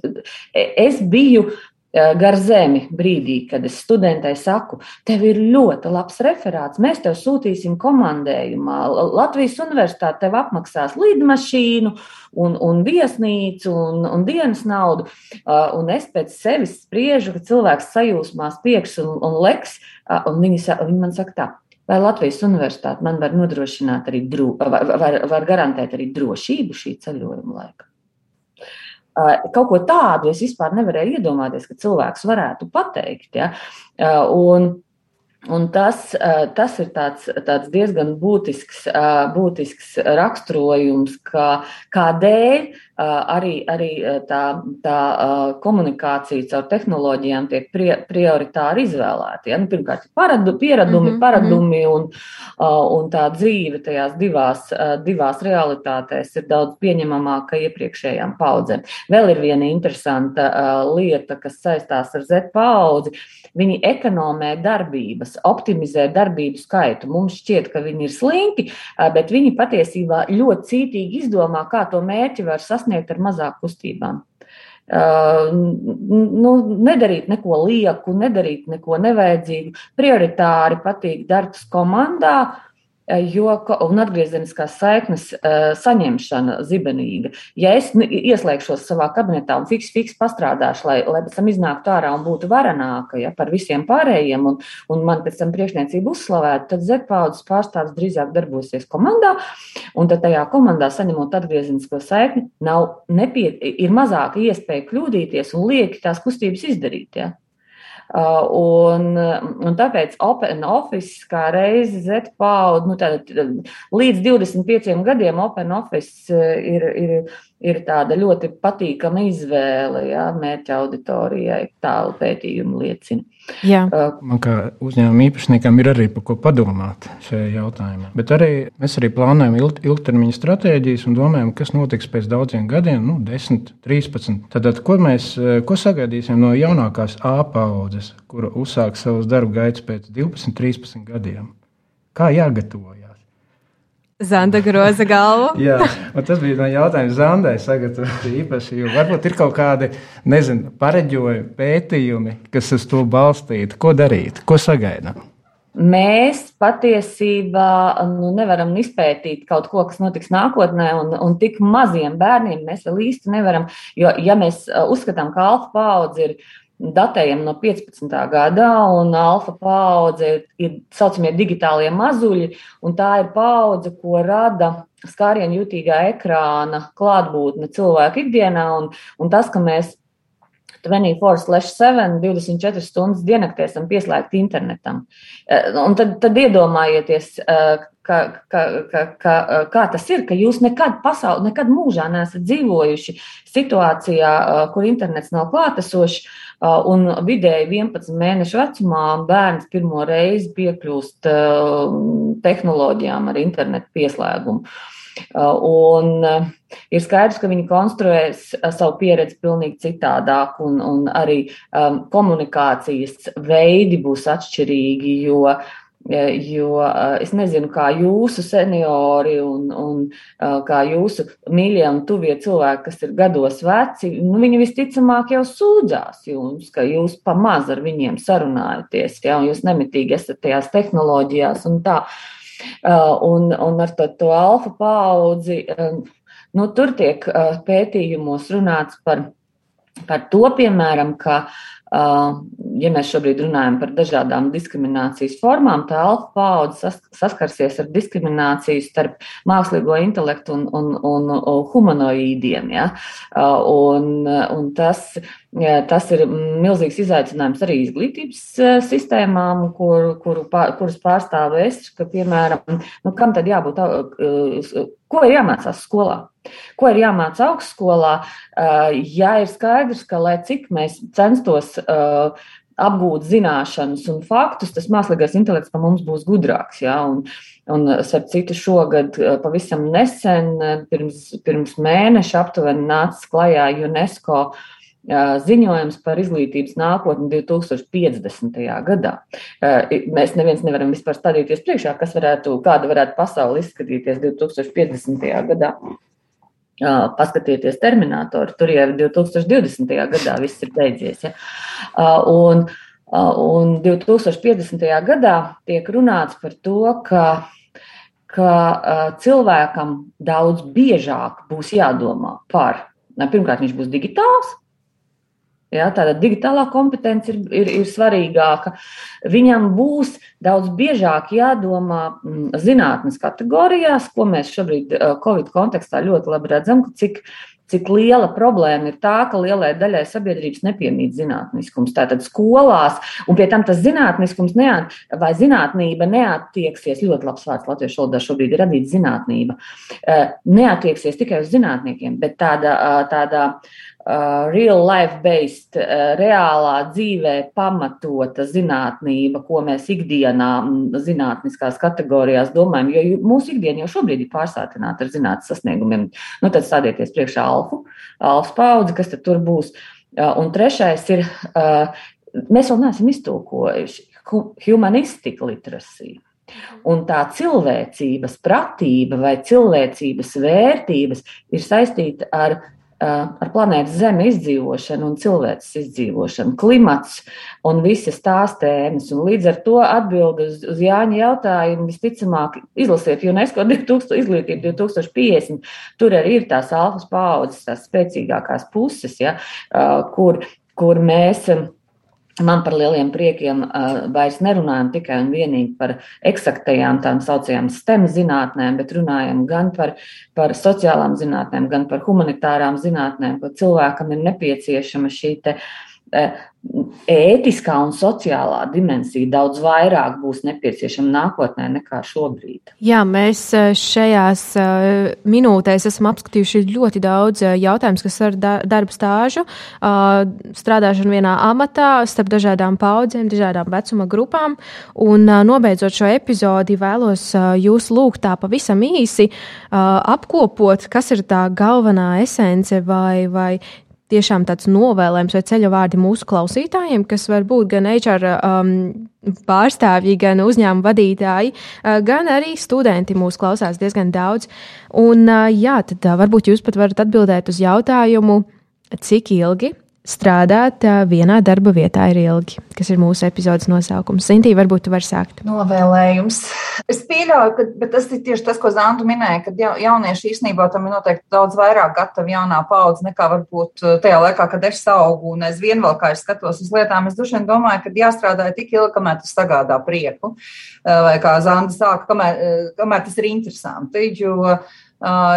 es biju Eh, gar zemi brīdī, kad es studentei saku, tev ir ļoti labs referāts, mēs tev sūtīsim komandējumā. Latvijas universitāte tev apmaksās lidmašīnu un, un viesnīcu un, un dienas naudu. Eh, un es pēc sevis spriežu, ka cilvēks sajūsmās pieks un, un leks, eh, un viņi, viņi man saka tā. Vai Latvijas universitāte man var nodrošināt arī, dro, var, var, var garantēt arī drošību šī ceļojuma laikā? Kaut ko tādu es vispār nevarēju iedomāties, ka cilvēks varētu pateikt. Ja? Un, un tas, tas ir tāds, tāds diezgan būtisks, būtisks raksturojums, ka, kādēļ arī, arī tā, tā komunikācija caur tehnoloģijām tiek prioritāri izvēlēta. Ja? Nu, pirmkārt, paradu, pieradumi, mm -hmm. paradumi un, un tā dzīve tajās divās, divās realitātēs ir daudz pieņemamāka iepriekšējām paudzēm. Vēl ir viena interesanta lieta, kas saistās ar Z paudzi. Viņi ekonomē darbības, optimizē darbību skaitu. Mums šķiet, ka viņi ir slinki, bet viņi patiesībā ļoti cītīgi izdomā, kā to mērķi var sasniegt ar mazāk kustībām. Uh, nu, nedarīt neko lieku, nedarīt neko nevajadzīgu. Prioritāri patīk darbs komandā, jo, un atgriezeniskās saiknes uh, saņemšana zibenīga. Ja es ieslēgšos savā kabinetā un fiks, fiks pastrādāšu, lai, lai pēc tam iznāktu ārā un būtu varenāka ja, par visiem pārējiem, un, un man pēc tam priekšniecību uzslavētu, tad Z-paudzes pārstāvis drīzāk darbosies komandā, un tad tajā komandā saņemot atgriezenisko saikni, nav nepie, ir mazāka iespēja kļūdīties un lieki tās kustības izdarīt. Ja. Uh, un, un tāpēc Open Office kā reizi Z paudu, nu, tāda, līdz 25 gadiem Open Office uh, ir, ir, ir tāda ļoti patīkama izvēle, jā, mērķa auditorijai, tālu pētījumu liecina. Jā. Uh, Man kā uzņēmuma īpašniekam ir arī par ko padomāt šajā jautājumā. Bet arī mēs arī plānojam ilg, ilgtermiņa stratēģijas un domājam, kas notiks pēc daudziem gadiem, nu, 10, 13. Tad, ko mēs ko sagaidīsim no jaunākās A paudzes, kura uzsāks savus darbu gaitas pēc 12, 13 gadiem? Kā jāgatavojas? Zanda groza galvu. Jā, tas bija no jautājums Zandai sagatavot īpaši, jo varbūt ir kaut kādi, nezinu, pareģojumi, pētījumi, kas uz to balstīti. Ko darīt, ko sagaidām? Mēs patiesībā nu, nevaram izpētīt kaut ko, kas notiks nākotnē, un, un tik maziem bērniem mēs vēl īsti nevaram. Jo, ja mēs uzskatām, ka alfa paudze ir datējam no 15. gadā, un alfa paudze ir, ir saucamie digitālie mazuļi, un tā ir paudze, ko rada skārienu jutīgā ekrāna klātbūtne cilvēku ikdienā, un, un tas, ka mēs 24/7, 24 stundas diennaktī esam pieslēgti internetam. Eh, un tad, tad iedomājieties, eh, ka, ka, ka, ka, eh, kā tas ir, ka jūs nekad pasaulē, nekad mūžā neesat dzīvojuši situācijā, kur internets nav klātesošs, un vidēji 11 mēnešu vecumā bērns pirmo reizi piekļūst tehnoloģijām ar internetu pieslēgumu. Un ir skaidrs, ka viņi konstruēs savu pieredzi pilnīgi citādāk, un, un arī um, komunikācijas veidi būs atšķirīgi, jo uh, Jo es nezinu, kā jūsu seniori un, un kā jūsu mīļie un tuvie cilvēki, kas ir gados veci, nu, viņi visticamāk jau sūdzās jums, ka jūs pamaz ar viņiem sarunājaties, ja, jūs nemitīgi esat tajās tehnoloģijās un tā. Un, un ar to, to alfa paudzi, nu, tur tiek pētījumos runāts par, par to, piemēram, ka ja mēs šobrīd runājam par dažādām diskriminācijas formām, tā alfa paudze saskarsies ar diskrimināciju starp mākslīgo intelektu un, un, un, un humanoīdiem. Ja? Un, un tas, tas ir milzīgs izaicinājums arī izglītības sistēmām, kur, kuru, kuras pārstāv es, ka, piemēram, nu, kam tad jābūt, ko ir jāmācās skolā? Ko ir jāmācā augstskolā, ja ir skaidrs, ka, lai cik mēs censtos apgūt zināšanas un faktus, tas mākslīgais intelekts par mums būs gudrāks. Ja? Un, un starp citu, šogad pavisam nesen, pirms, pirms mēneša aptuveni nāca klajā UNESCO ziņojums par izglītības nākotni 2050. gadā. Mēs neviens nevaram vispār stādīties priekšā, kas varētu, kāda varētu pasaule izskatīties 2050. gadā. Paskatieties, Terminatoru, tur jau 2020. gadā viss ir beidzies. Ja? Un, un 2050. gadā tiek runāts par to, ka, ka cilvēkam daudz biežāk būs jādomā par, pirmkārt, viņš būs digitāls, Ja, tāda digitālā kompetence ir, ir, ir svarīgāka. Viņam būs daudz biežāk jādomā mm, zinātnes kategorijās, ko mēs šobrīd Covid kontekstā ļoti labi redzam, cik, cik liela problēma ir tā, ka lielai daļai sabiedrības nepiemīt zinātniskums. Tātad skolās, un pie tam tas zinātniskums neat, vai zinātnība neattieksies, ļoti labs vārds latviešu valodā šobrīd ir radīta zinātnība, neattieksies tikai uz zinātniekiem, bet tāda, tāda uh, real life based, uh, reālā dzīvē pamatota zinātnība, ko mēs ikdienā zinātniskās kategorijās domājam, jo mūsu ikdiena jau šobrīd ir pārsātināta ar zinātnes sasniegumiem. Nu, tad stādieties priekšā alfu, alfa paudzi, kas tur būs. Uh, un trešais ir, uh, mēs vēl neesam iztulkojuši humanistika literācija. Un tā cilvēcības pratība vai cilvēcības vērtības ir saistīta ar ar planētas Zeme izdzīvošanu un cilvēces izdzīvošanu, klimats un visas tās tēmas. Un līdz ar to atbildi uz, uz Jāņa jautājumu visticamāk izlasiet UNESCO 2000, izglītību 2050. Tur arī ir tās alfas paudzes, tās spēcīgākās puses, ja, kur, kur mēs Man par lieliem priekiem vairs nerunājam tikai un vienīgi par eksaktajām tām saucamajām STEM zinātnēm, bet runājam gan par, par sociālām zinātnēm, gan par humanitārām zinātnēm, ka cilvēkam ir nepieciešama šī te, uh, ētiskā un sociālā dimensija daudz vairāk būs nepieciešama nākotnē nekā šobrīd. Jā, mēs eh, šajās eh, minūtēs esam apskatījuši ļoti daudz eh, jautājumus, kas ar darba stāžu, strādāšanu vienā amatā, starp dažādām paudzēm, dažādām vecuma grupām. Un nobeidzot šo epizodi, vēlos jūs lūgt tā pavisam īsi apkopot, kas ir tā galvenā esence vai, vai tiešām tāds novēlējums vai ceļa vārdi mūsu klausītājiem, kas var būt gan HR um, pārstāvji, gan uzņēmuma vadītāji, uh, gan arī studenti mūsu klausās diezgan daudz. Un, uh, jā, tad uh, varbūt jūs pat varat atbildēt uz jautājumu, cik ilgi strādāt vienā darba vietā ir ilgi, kas ir mūsu epizodes nosaukums. Sintīna, varbūt tu vari sākt. Novēlējums. Es pieļauju, ka tas ir tieši tas, ko Zantu minēja, ka jaunieši īstenībā tam ir noteikti daudz vairāk gatavi jaunā paudze nekā varbūt tajā laikā, kad es augu un aizvien vēl kā es skatos uz lietām. Es dušiem domāju, ka jāstrādā tik ilgi, kamēr tas sagādā prieku, vai kā Zanta sāka, kamēr, kamēr tas ir interesanti. Jo, Uh,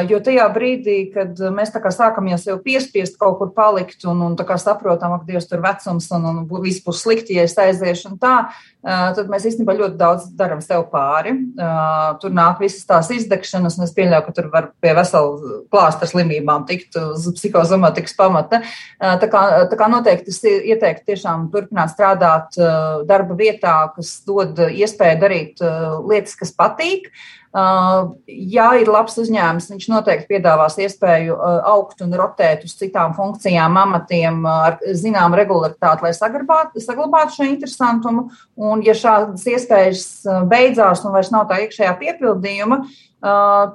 jo tajā brīdī, kad mēs sākam jau sev piespiest kaut kur palikt un, un saprotam, ka Dievs tur vecums un, un viss būs slikti, ja es aiziešu un tā, uh, tad mēs īstenībā ļoti daudz darām sev pāri. Uh, tur nāk visas tās izdegšanas, un es pieļauju, ka tur var pie vesela klāsta slimībām tikt uz psihozomatikas pamata. Tā kā, tā kā noteikti es ieteiktu tiešām turpināt strādāt darba vietā, kas dod iespēju darīt lietas, kas patīk. Ja ir labs uzņēmums, viņš noteikti piedāvās iespēju uh, augt un rotēt uz citām funkcijām, amatiem uh, ar zināmu regularitāti, lai saglabātu, saglabātu šo interesantumu. Un, ja šādas iespējas beidzās un vairs nav tā iekšējā piepildījuma,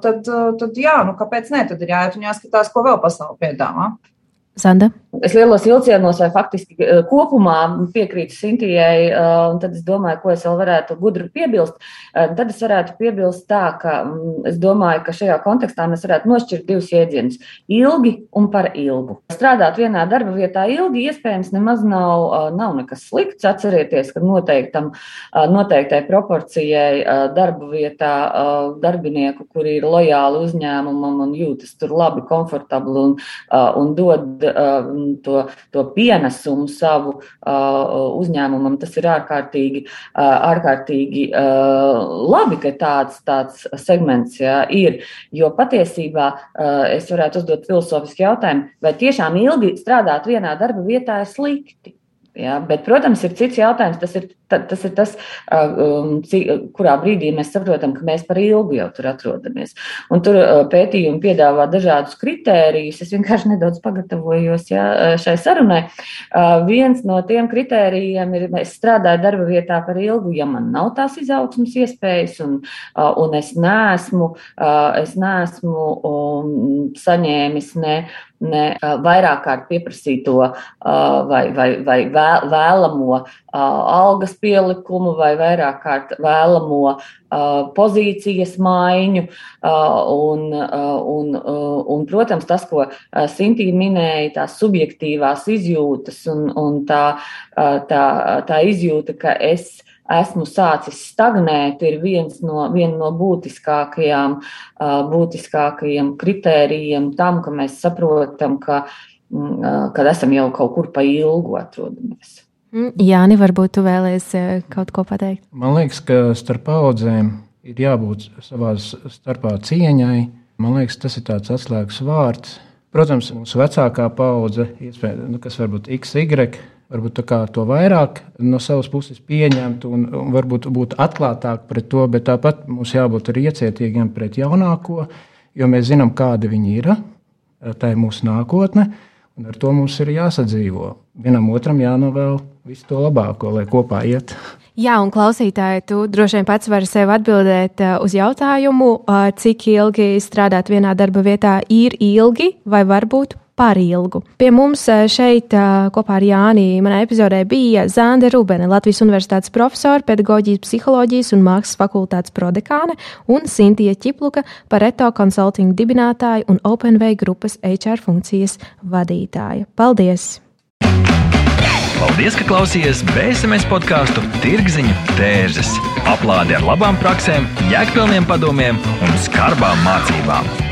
tad, tad jā, nu kāpēc ne? Tad ir jāiet un jāskatās, ko vēl pasaule piedāvā. Sanda? Es lielos vilcienos vai faktiski kopumā piekrītu Sintijai, un tad es domāju, ko es vēl varētu gudri piebilst. Tad es varētu piebilst tā, ka mm, es domāju, ka šajā kontekstā mēs varētu nošķirt divus jēdzienus - ilgi un par ilgu. Strādāt vienā darba vietā ilgi iespējams nemaz nav, nav nekas slikts. Atcerieties, ka noteiktam, noteiktai proporcijai darba vietā darbinieku, kuri ir lojāli uzņēmumam un jūtas tur labi, komfortabli un, un dod to, to pienesumu savu uzņēmumam, tas ir ārkārtīgi, ārkārtīgi labi, ka tāds, tāds segments jā, ir. Jo patiesībā es varētu uzdot filozofisku jautājumu, vai tiešām ilgi strādāt vienā darba vietā ir slikti. Ja, bet, protams, ir cits jautājums. Tas ir tas, ir tas um, kurā brīdī mēs saprotam, ka mēs par ilgu jau tur atrodamies. Un tur pētījumi piedāvā dažādus kritērijus. Es vienkārši nedaudz pagatavojos ja, šai sarunai. Viens no tiem kritērijiem ir, es strādāju darba vietā par ilgu, ja man nav tās izaugsmas iespējas, un, un es neesmu, es neesmu um, saņēmis ne ne vairāk kārt pieprasīto vai, vai, vai vēlamo algas pielikumu vai vairāk kārt vēlamo pozīcijas maiņu. Un, un, un, protams, tas, ko Sintīna minēja, tās subjektīvās izjūtas un, un tā, tā, tā izjūta, ka es esmu sācis stagnēt, ir viens no, viena no būtiskākajām, būtiskākajiem kritērijiem tam, ka mēs saprotam, ka, mm, kad esam jau kaut kur pa ilgu atrodamies. Mm, Jāni, varbūt tu vēlēsies kaut ko pateikt? Man liekas, ka starp paudzēm ir jābūt savā starpā cieņai. Man liekas, tas ir tāds atslēgas vārds. Protams, mūsu vecākā paudze, nu, kas varbūt XY, varbūt to vairāk no savas puses pieņemt un, un varbūt būt atklātāk pret to, bet tāpat mums jābūt arī iecietīgiem pret jaunāko, jo mēs zinām, kāda viņi ir. Tā ir mūsu nākotne, un ar to mums ir jāsadzīvo. Vienam otram jānovēl visu to labāko, lai kopā iet. Jā, un klausītāji, tu droši vien pats vari sev atbildēt uh, uz jautājumu, uh, cik ilgi strādāt vienā darba vietā ir ilgi vai varbūt par ilgu. Pie mums uh, šeit kopā ar Jāni manā epizodē bija Zāne Rubene, Latvijas Universitātes profesora, pedagoģijas, psiholoģijas un mākslas fakultātes prodekāne un Sintija Čipluka, Pareto Consulting dibinātāja un OpenWay grupas HR funkcijas vadītāja. Paldies! Paldies, ka klausījāties BSMS podkāstu Tirziņu tērzes. Aplādi ar labām praktiskām, jēgpilniem padomiem un skarbām mācībām.